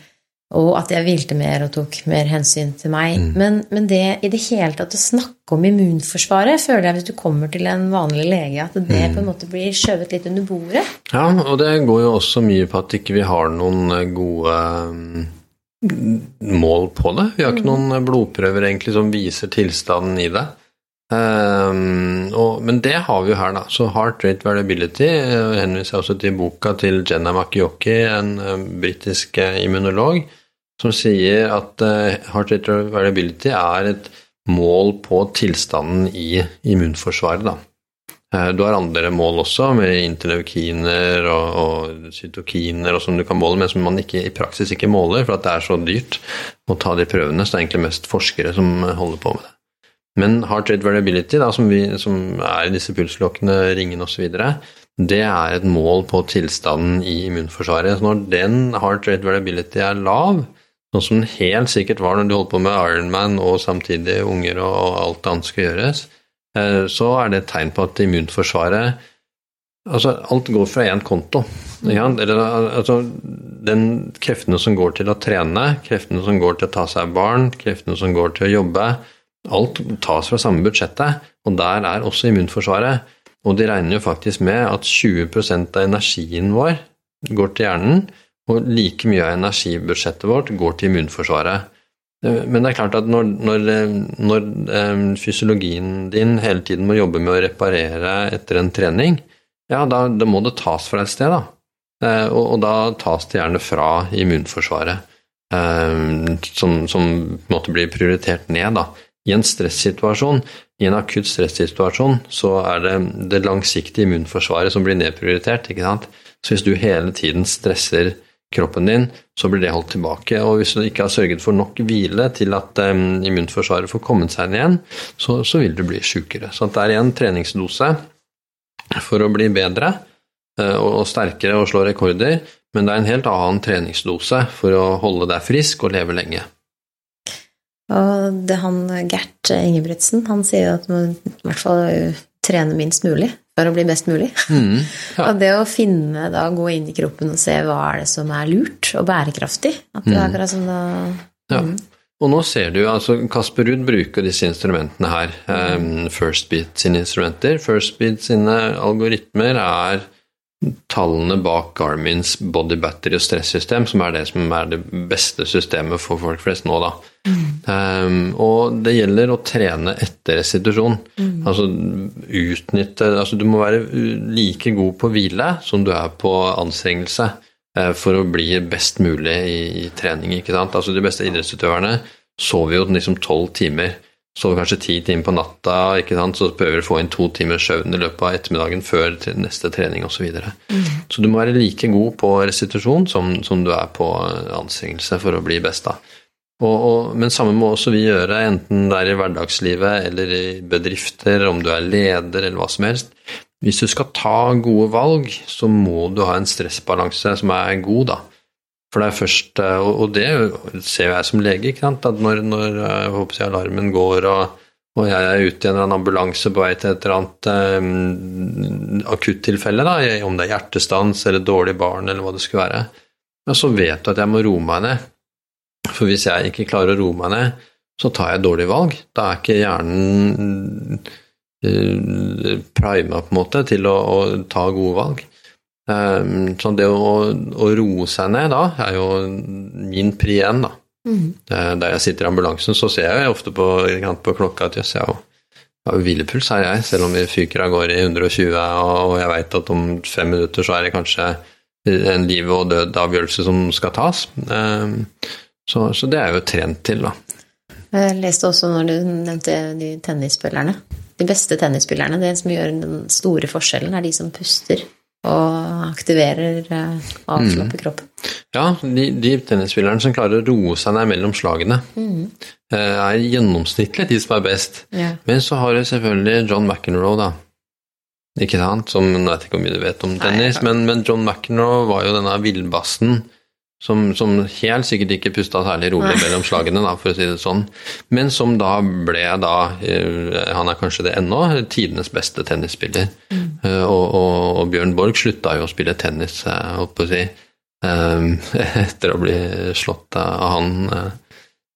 Og at jeg hvilte mer og tok mer hensyn til meg. Mm. Men, men det i det hele tatt å snakke om immunforsvaret, føler jeg hvis du kommer til en vanlig lege, at det Mm. på en måte blir skjøvet litt under bordet. Ja, og det går jo også mye på at ikke vi har noen gode mål på det. Vi har ikke noen eh, blodprøver egentlig som viser tilstanden i det. Um, og, men det har vi jo her, da. Så heart rate variability eh, henviser jeg også til boka til Jenna Makioki, en uh, britisk eh, immunolog, som sier at heart rate variability er et mål på tilstanden i immunforsvaret. da. Eh, Du har andre mål også, med interleukiner og, og cytokiner og som du kan måle, men som man ikke, i praksis ikke måler, for det er så dyrt å ta de prøvene. Så det er egentlig mest forskere som holder på med det. Men heart rate variability, da, som, vi, som er i disse pulsklokkene, ringene osv., det er et mål på tilstanden i immunforsvaret. Så når den heart rate variability er lav, sånn som den helt sikkert var når du holdt på med Ironman og samtidig unger og alt annet skal gjøres, så er det et tegn på at immunforsvaret Altså, alt går fra én konto. Ja. Eller, altså, den kreftene som går til å trene, kreftene som går til å ta seg av barn, kreftene som går til å jobbe, alt tas fra samme budsjettet, og der er også immunforsvaret. Og de regner jo faktisk med at 20% av energien vår går til hjernen, og like mye av energibudsjettet vårt går til immunforsvaret. Men det er klart at når, når, eh, når eh, fysiologien din hele tiden må jobbe med å reparere etter en trening, ja, da, da må det tas fra et sted, da. Eh, Og, og da tas det gjerne fra immunforsvaret, som, som på en prioritert ned, da. I en stressituasjon, i en akutt stressituasjon, så er det det langsiktige immunforsvaret som blir nedprioritert, ikke sant. Så hvis du hele tiden stresser kroppen din, så blir det holdt tilbake. Og hvis du ikke har sørget for nok hvile til at um, immunforsvaret får kommet seg inn igjen, så, så vil du bli sjukere. Så det er en treningsdose for å bli bedre uh, og og sterkere og slå rekorder, men det er en helt annen treningsdose for å holde deg frisk og leve lenge. Og det han Gert Ingebrigtsen, han sier at man i hvert fall trene minst mulig for å bli best mulig. Mm, <laughs> ja. Og det å finne, da gå inn i kroppen og se hva er det som er lurt og bærekraftig At det er Mm. akkurat som da Ja. Og nå ser du, altså Kasper Ruud bruker disse instrumentene her. Um, Firstbeat sine instrumenter. First Beat sine algoritmer er tallene bak Garmins body battery og stressystem, som er det som er det beste systemet for folk flest nå, da. Um, og det gjelder å trene etter restitusjon. Altså utnytte Altså du må være like god på hvile som du er på anstrengelse uh, for å bli best mulig i, i trening, ikke sant. Altså de beste idrettsutøverne sover jo liksom tolv timer. Sover kanskje ti timer på natta, ikke sant? så prøver å få inn to timers søvn i løpet av ettermiddagen før til neste trening osv. Så, videre. så du må være like god på restitusjon som, som du er på anstrengelse for å bli best. da. Og, og, men samme må også vi gjøre, enten det er i hverdagslivet eller i bedrifter, om du er leder eller hva som helst. Hvis du skal ta gode valg, så må du ha en stressbalanse som er god, da. For det er først, eh, og det ser jeg som lege, ikke sant? at når, når eh, jeg alarmen går og, og jeg er ute i en ambulanse på vei til et eller annet um, akuttilfelle, da, om det er hjertestans eller dårlig barn eller hva det skulle være, så vet du at jeg må roe meg ned. For hvis jeg ikke klarer å roe meg ned, så tar jeg dårlige valg. Da er ikke hjernen prima på en måte til å, å ta gode valg. Um, så det å, å roe seg ned da, er jo min pri én, da. Mm. Der jeg sitter i ambulansen, så ser jeg ofte på, på klokka at jøss, jeg har jo hvilepuls her, jeg, selv om vi fyker av gårde i 120, og jeg veit at om fem minutter så er det kanskje en liv og død-avgjørelse som skal tas. Um, Så, så det er jeg jo trent til, da. Jeg leste også når du nevnte de tennisspillerne. De beste tennisspillerne, det som gjør den store forskjellen, er de som puster og aktiverer, eh, mm. kroppen. Ja, de, de tennisspillerne som klarer å roe seg ned mellom slagene, Mm. eh, er gjennomsnittlig de som er best. Yeah. Men så har du selvfølgelig John McEnroe, da. Ikke sant? Som, jeg vet ikke hvor mye du vet om tennis, Nei, men, men John McEnroe var jo denne villbassen som, som helt sikkert ikke pusta særlig rolig mellom slagene, da, for å si det sånn. Men som da ble da, eh, han er kanskje det ennå, tidenes beste tennisspiller. Mm. Eh, Og, og, og Bjørn Borg slutta jo å spille tennis, eh, holdt på å si, <laughs> etter å bli slått av han.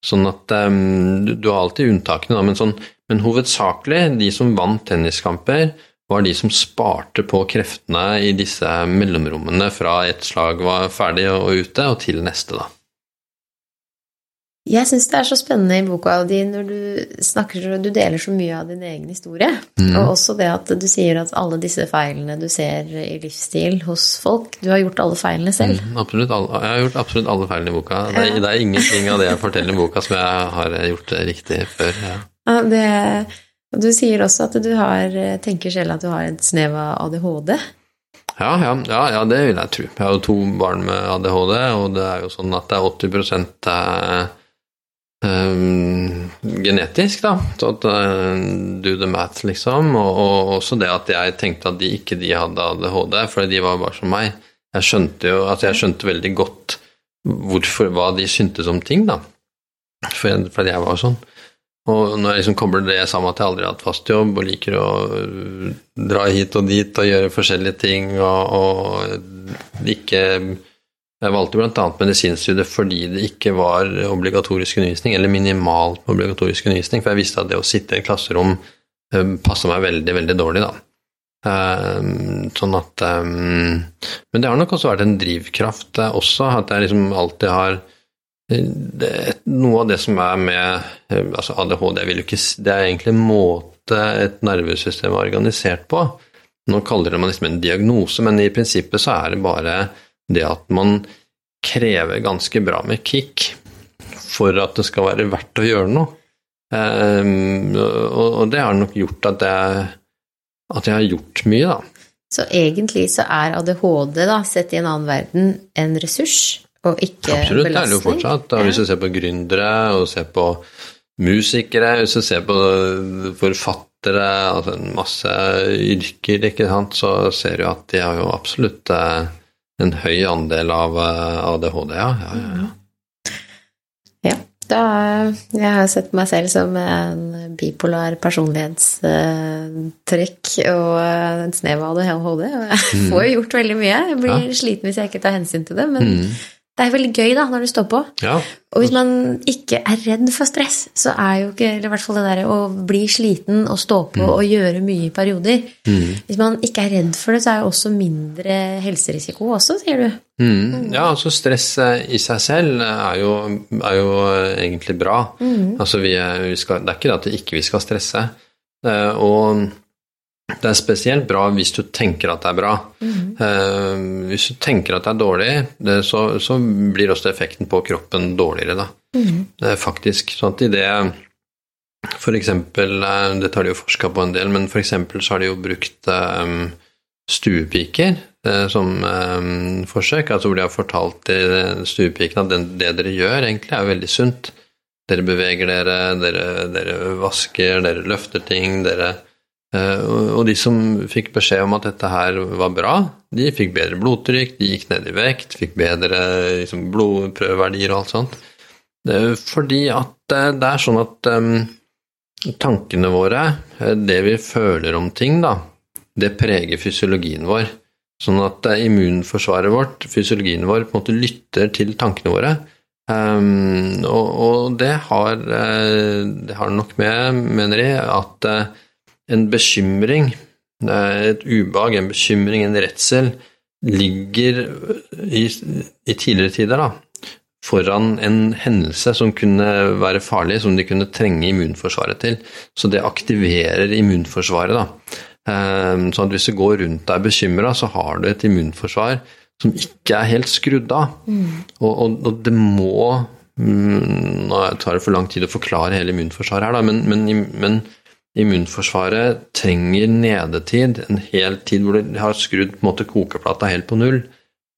Sånn at du har alltid unntakene, da, men, sånn, men hovedsakelig de som vant tenniskamper, var de som sparte på kreftene i disse mellomrommene fra et slag var ferdig og ute, og til neste, da. Jeg syns det er så spennende i boka di når du snakker Du deler så mye av din egen historie. Mm. Og også det at du sier at alle disse feilene du ser i livsstil hos folk Du har gjort alle feilene selv. Mm, absolutt alle, jeg har gjort absolutt alle feilene i boka. Det, ja. det, er ingenting av det jeg forteller i boka som jeg har gjort riktig før. Ja, det, og du sier også at du har, tenker selv at du har et snev av ADHD. Ja, ja, ja, ja, det vil jeg tro. Jeg har jo to barn med ADHD, og det er jo sånn at det er 80 Um, genetisk, da. Så at uh, do the math, liksom. Og, og, også det at jeg tenkte at de ikke de hadde ADHD, fordi de var bare som meg. Jeg skjønte jo altså jeg skjønte veldig godt hvorfor, hva de syntes om ting, da. For, fordi jeg var sånn. Og når jeg liksom kobler det sammen at jeg aldri har hatt fast jobb og liker å dra hit og dit og gjøre forskjellige ting og, og ikke jeg valgte bl.a. medisinstudiet fordi det ikke var obligatorisk undervisning, eller minimalt obligatorisk undervisning, for jeg visste at det å sitte i et klasserom eh, passa meg veldig, veldig dårlig, da. Um, sånn at um, Men det har nok også vært en drivkraft også, at jeg liksom alltid har Noe av det som er med altså ADHD, ikke, det er egentlig en måte et nervesystem er organisert på. Nå kaller det man liksom en diagnose, men i prinsippet så er det bare det at man krever ganske bra med kick for at det skal være verdt å gjøre noe. Um, og, det har nok gjort at jeg, at jeg har gjort mye, da. Så egentlig så er ADHD, da, sett i en annen verden, en ressurs, og ikke Absolutt, belastning? Absolutt, det er det jo fortsatt. Da, hvis du ser på gründere, og ser på musikere, hvis du ser på forfattere, altså en masse yrker, ikke sant, så ser du at de har jo absolutt eh, en høy andel av eh, ADHD, ja. ja, ja, ja. ja da, jeg har sett meg selv som en bipolar personlighetstrekk og en snev av ADHD. Og jeg mm. får jo gjort veldig mye. Jeg blir sliten hvis jeg ikke tar hensyn til det. Men mm det er veldig gøy da, når du står på. Ja. Og hvis man ikke er redd for stress, så er jo ikke eller i hvert fall det der å bli sliten og stå på mm. og gjøre mye i perioder mm. Hvis man ikke er redd for det, så er jo også mindre helserisiko også, sier du. Mm. Ja, altså stress i seg selv er jo, er jo egentlig bra. Mm. Altså vi, vi skal, det er ikke det at vi ikke skal stresse. Eh, og det er spesielt bra hvis du tenker at det er bra. Mm. Uh, hvis du tenker at det er dårlig, det, så, så, blir også effekten på kroppen dårligere, da. Mm. Uh, faktisk. Sånn at i det For eksempel, uh, det tar de jo forska på en del, men for eksempel så har de jo brukt um, stuepiker som um, forsøk. Altså hvor de har fortalt til stuepikene at det, det dere gjør, egentlig er veldig sunt. Dere beveger dere, dere, dere vasker, dere løfter ting, dere Eh, og de som fikk beskjed om at dette her var bra, de fikk bedre blodtrykk, de gikk ned i vekt, fikk bedre liksom, blodprøveverdier og alt sånt. Fordi at det er sånn at um, tankene våre, eh, det vi føler om ting, da, det preger fysiologien vår. Sånn at immunforsvaret vårt, fysiologien vår, på en måte lytter til tankene våre. Um, og, og det, har, det har nok med, mener jeg, at en bekymring, et ubehag, en bekymring, en redsel, ligger i, i tidligere tider da, foran en hendelse som kunne være farlig, som de kunne trenge immunforsvaret til. Så det aktiverer immunforsvaret. da. Ehm, sånn at hvis du går rundt deg bekymra, så har du et immunforsvar som ikke er helt skrudd av. Mm. Og, og, og, det må mm, Nå tar det for lang tid å forklare hele immunforsvaret her, da, men, men, men immunforsvaret trenger nedetid, en hel tid hvor de har skrudd på en måte kokeplata helt på null.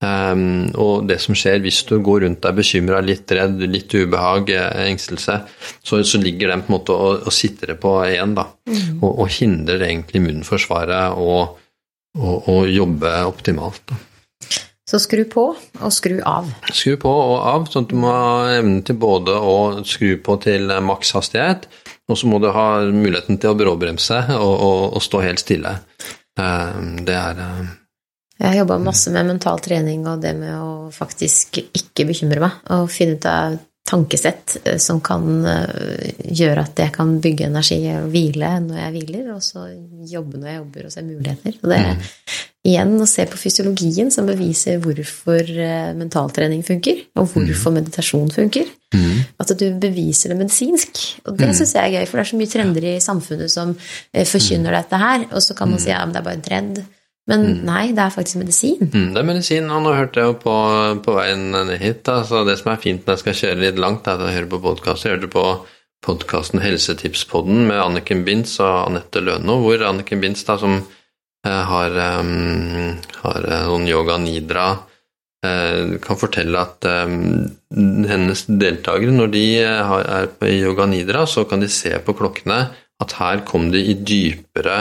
Um, og det som skjer hvis du går rundt deg bekymra, litt redd, litt ubehag, eh, engstelse, så, så ligger den på en måte og, og sitter på én, da. Mm. Og, og, hindrer egentlig immunforsvaret å, å, å jobbe optimalt. Da. Så skru på og skru av. Skru på og av, sånn at du må ha evnen til både å skru på til maks hastighet, og så må du ha muligheten til å bråbremse og, og, og stå helt stille. Eh, det er eh, Jeg har jobba masse med mental trening og det med å faktisk ikke bekymre meg. Og finne ut av tankesett eh, som kan gjøre at jeg kan bygge energi og hvile når jeg hviler, og så jobbe når jeg jobber og se muligheter. Og det er igjen å se på fysiologien som beviser hvorfor eh, mentaltrening funker, og hvorfor meditasjon funker. At du beviser det medisinsk. Og det syns jeg er gøy, for det er så mye trender i samfunnet som forkynner dette her, og så kan man si ja, men det er bare en trend. Men nei, det er faktisk medisin. Mm, det er medisin, og nå hørte jeg jo på, på veien hit. Da, så det som er fint når jeg skal kjøre litt langt, er at jeg hører på podkast. Jeg hørte på podkasten Helsetipspodden med Anniken Bintz og Anette Løno, hvor Anniken Bintz, da, som eh, har, um, har noen yoga nidra, eh, kan fortelle at hennes deltakere, når de har, er på yoga nidra, så kan de se på klokkene at her kom de i dypere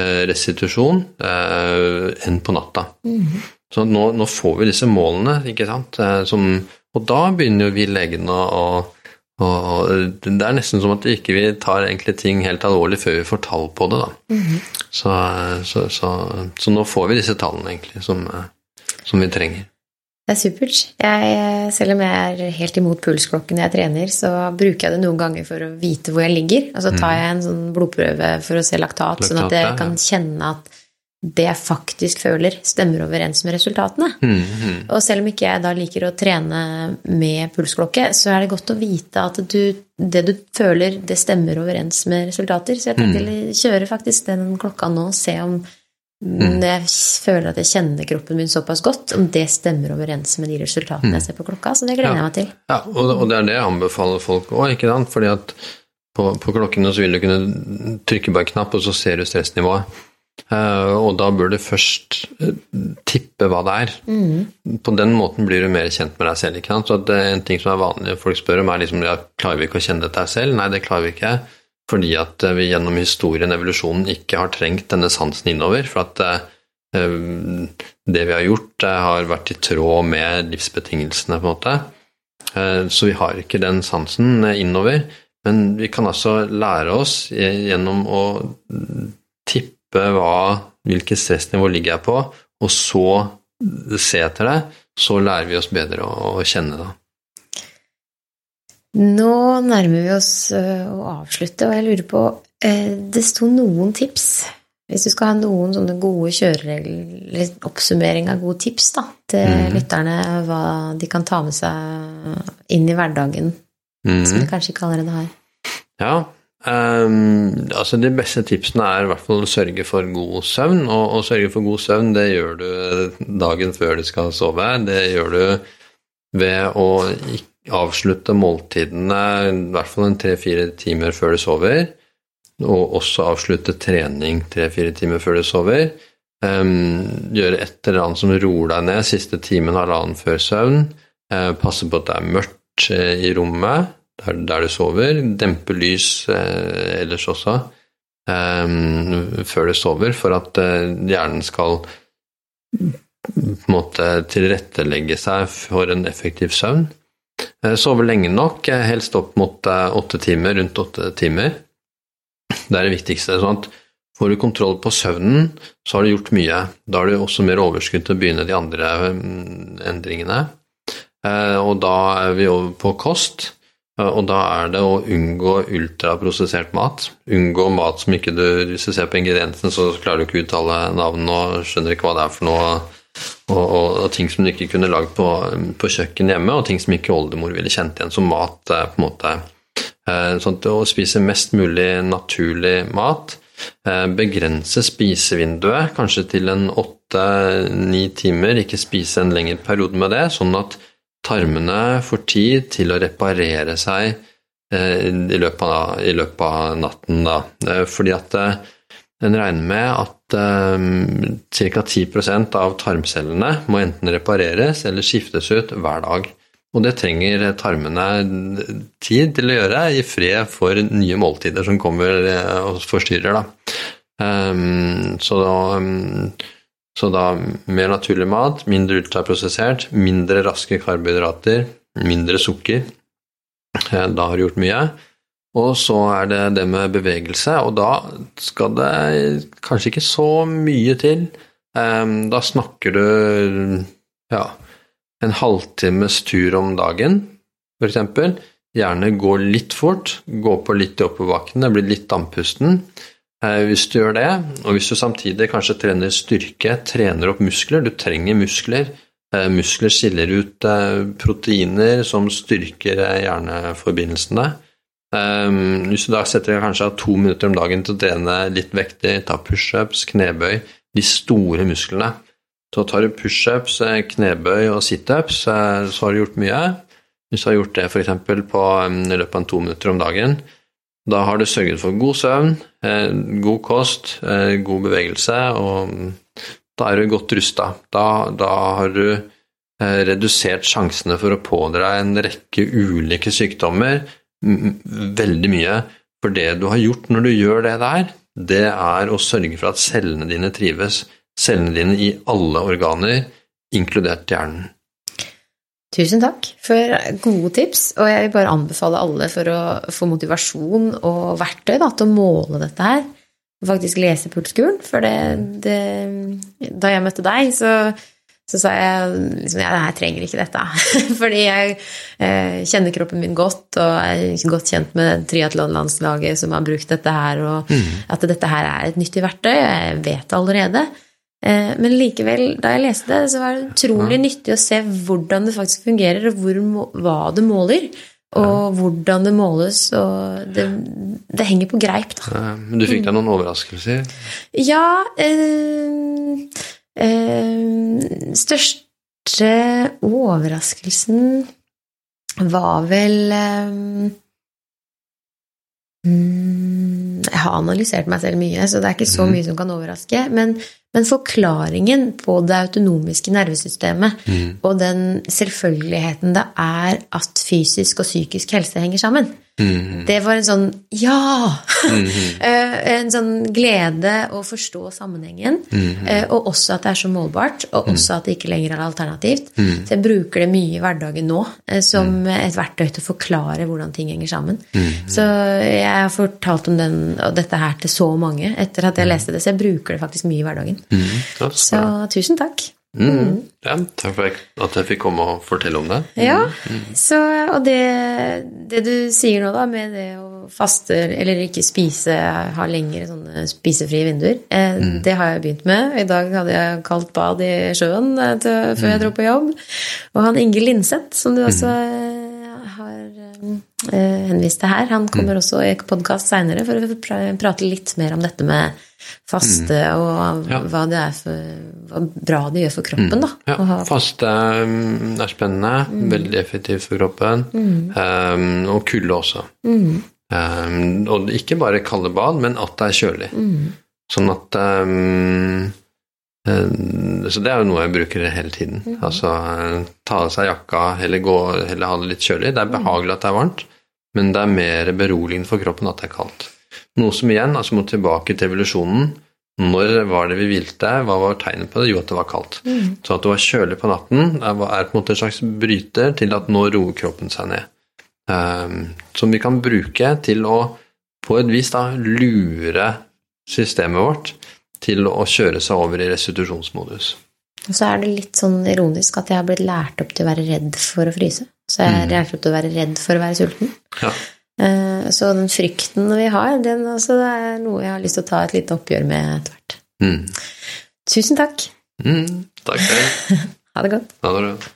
Eh, restitusjon eh, enn på natta. Mm. Så nå, nå, får vi disse målene, ikke sant. Eh, som, og da begynner jo vi legene å, å, Det er nesten som at vi ikke tar egentlig ting helt alvorlig før vi får tall på det. da. Mm. Så, så, så, så, nå får vi disse tallene, egentlig, som, som vi trenger. Det er supert. Jeg, selv om jeg er helt imot pulsklokken når jeg trener, så bruker jeg det noen ganger for å vite hvor jeg ligger. Og så tar mm. jeg en sånn blodprøve for å se laktat, laktat sånn at jeg kan kjenne at det jeg faktisk føler, stemmer overens med resultatene. Mm, mm. Og selv om ikke jeg da liker å trene med pulsklokke, så er det godt å vite at du, det du føler, det stemmer overens med resultater. Så jeg tenker mm. kjøre faktisk den klokka nå, og se om Mm. Jeg føler at jeg kjenner kroppen min såpass godt, om det stemmer overens med de resultatene jeg mm. ser på klokka. Så det gleder ja. jeg meg til. Ja, og det er det jeg anbefaler folk òg, ikke sant. Fordi at på, på klokkene så vil du kunne trykke på en knapp, og så ser du stressnivået. Uh, og da bør du først uh, tippe hva det er. Mm. På den måten blir du mer kjent med deg selv. ikke sant? Så det er En ting som er vanlig folk spør om, er liksom ja, klarer vi ikke å kjenne dette selv? Nei, det klarer vi ikke fordi at eh, vi gjennom historien, evolusjonen, ikke har trengt denne sansen innover. For at eh, det vi har gjort, har vært i tråd med livsbetingelsene, på en måte. Eh, så vi har ikke den sansen innover. Men vi kan altså lære oss gjennom å tippe hva, hvilket stressnivå ligger jeg på, og så se etter det. Så lærer vi oss bedre å, å kjenne det. Nå nærmer vi oss å avslutte, og jeg lurer på Det sto noen tips. Hvis du skal ha noen sånne gode kjøreregler, oppsummering av gode tips da, til mm. lytterne, hva de kan ta med seg inn i hverdagen, mm. som de kanskje ikke allerede har? Ja, um, altså de beste tipsene er i hvert fall å sørge for god søvn. Og å sørge for god søvn, det gjør du dagen før du skal sove. Det gjør du ved å avslutte måltidene i hvert fall en tre-fire timer før du sover. Og også avslutte trening tre-fire timer før du sover. Um, gjøre et eller annet som roer deg ned siste timen, halvannen før søvn. Uh, passe på at det er mørkt uh, i rommet der, du sover. Dempe lys eh, ellers også eh, før du sover, for at hjernen skal på en måte tilrettelegge seg for en effektiv søvn. Eh, sove lenge nok, eh, helst opp mot eh, åtte timer, rundt åtte timer. Det er det viktigste. sånn at Får du kontroll på søvnen, så har du gjort mye. Da har du også mer overskudd til å begynne de andre mm, endringene. Og da er vi over på kost, og da er det å unngå ultraprosessert mat. Unngå mat som ikke du Hvis du ser på ingrediensene, så klarer du ikke å uttale navnene og skjønner ikke hva det er for noe og, og, og, ting som du ikke kunne lagd på, på kjøkkenet hjemme, og ting som ikke oldemor ville kjent igjen som mat. Eh, på en måte. Eh, sånn at Å spise mest mulig naturlig mat, eh, begrense spisevinduet kanskje til en åtte-ni timer, ikke spise en lengre periode med det, sånn at tarmene får tid til å reparere seg i løpet av, i løpet av natten. Da. Fordi at en regner med at ca. 10 av tarmcellene må enten repareres eller skiftes ut hver dag. Og det trenger tarmene tid til å gjøre, i fred for nye måltider som kommer eh, og forstyrrer. Da. Um, så, da, um, så da mer naturlig mat, mindre ultraprosessert, mindre raske karbohydrater, mindre sukker. Eh, da har du gjort mye. Og så er det det med bevegelse, og da skal det kanskje ikke så mye til Eh, da snakker du ja, en halvtimes tur om dagen, f.eks. Gjerne gå litt fort, gå på litt i oppoverbakkene, bli litt andpusten. Eh, hvis du gjør det, og hvis du samtidig kanskje trener styrke, trener opp muskler Du trenger muskler. Eh, muskler skiller ut eh, proteiner som styrker hjerneforbindelsene. Hvis du da setter kanskje av to minutter om dagen til å trene litt vektig, ta pushups, knebøy, de store musklene Så tar du pushups, knebøy og situps, så har du gjort mye. Hvis du har gjort det f.eks. på i løpet av to minutter om dagen, da har du sørget for god søvn, eh, god kost, eh, god bevegelse, og da er du godt rusta. Da, da, har du eh, redusert sjansene for å pådra en rekke ulike sykdommer veldig mye. For det du har gjort når du gjør det der, det er å sørge for at cellene dine trives. Cellene dine i alle organer, inkludert hjernen. Tusen takk for gode tips, og jeg vil bare anbefale alle for å få motivasjon og verktøy da, til å måle dette her. Og faktisk lese pulskuren, for det, det, Da jeg møtte deg, så, så sa jeg liksom ja, jeg trenger ikke dette. <laughs> Fordi jeg eh, kjenner kroppen min godt, og er godt kjent med triatlonlandslaget som har brukt dette her, og mm. at dette her er et nyttig verktøy. Jeg vet det allerede. Eh, men likevel, da jeg leste det, så var det utrolig ja. nyttig å se hvordan det faktisk fungerer, og hvor, hva det måler. Og ja. hvordan det måles, og det, det henger på greip, da. Ja, men du fikk deg noen overraskelser? Ja øh, øh, Største overraskelsen var vel øh, Jeg har analysert meg selv mye, så det er ikke så mhm. mye som kan overraske. Men men forklaringen på det autonomiske nervesystemet mm. og den selvfølgeligheten det er at fysisk og psykisk helse henger sammen, Mm. Det var en sånn ja! Mm. <laughs> en sånn glede å forstå sammenhengen. Mm. Og også at det er så målbart, og mm. også at det ikke lenger er alternativt. Mm. Så jeg bruker det mye i hverdagen nå eh, som mm. et verktøy til å forklare hvordan ting henger sammen. Så jeg har fortalt om den, og dette her til så mange etter at jeg leste det, så jeg bruker det faktisk mye i hverdagen. Så tusen takk. Mm. mm. Ja, takk for at jeg fikk komme og fortelle om det. Mm. Ja, så, og det, det, du sier nå, da, med det å faste eller ikke spise, ha lengre sånne spisefrie vinduer, eh, mm. det har jeg begynt med. I dag hadde jeg kaldt bad i sjøen eh, til, før jeg mm. dro på jobb. Og han Inge Linseth, som du også eh, har eh, henvist til her, han kommer også i podkast seinere for å prate litt mer om dette med faste, mm. og ja. hva det er for hva bra det gjør for kroppen. Mm. da. Ja, ha... Faste um, er spennende, mm. veldig effektivt for kroppen. Um, og kulde også. Um, og ikke bare kalde bad, men at det er kjølig. Sånn at um, så det er jo noe jeg bruker hele tiden. Mm. Altså ta av seg jakka, heller, gå, heller ha det litt kjølig. Det er behagelig at det er varmt, men det er mer beroligende for kroppen at det er kaldt. Noe som igjen altså må tilbake til evolusjonen. Når var det vi hvilte? Hva var tegnet på det? Jo, at det var kaldt. Mm. Så at det var kjølig på natten, er på en måte en slags bryter til at nå roer kroppen seg ned. Um, som vi kan bruke til å på et vis da lure systemet vårt til å kjøre seg over i restitusjonsmodus. Og så er det litt sånn ironisk at jeg har blitt lært opp til å være redd for å fryse. Så jeg er mm. lært opp til å være redd for å være sulten. Ja. Eh, så den frykten vi har, den også det er noe jeg har lyst til å ta et lite oppgjør med etter hvert. Mm. Tusen takk. Mm, takk <laughs> ha det godt. Ha det bra.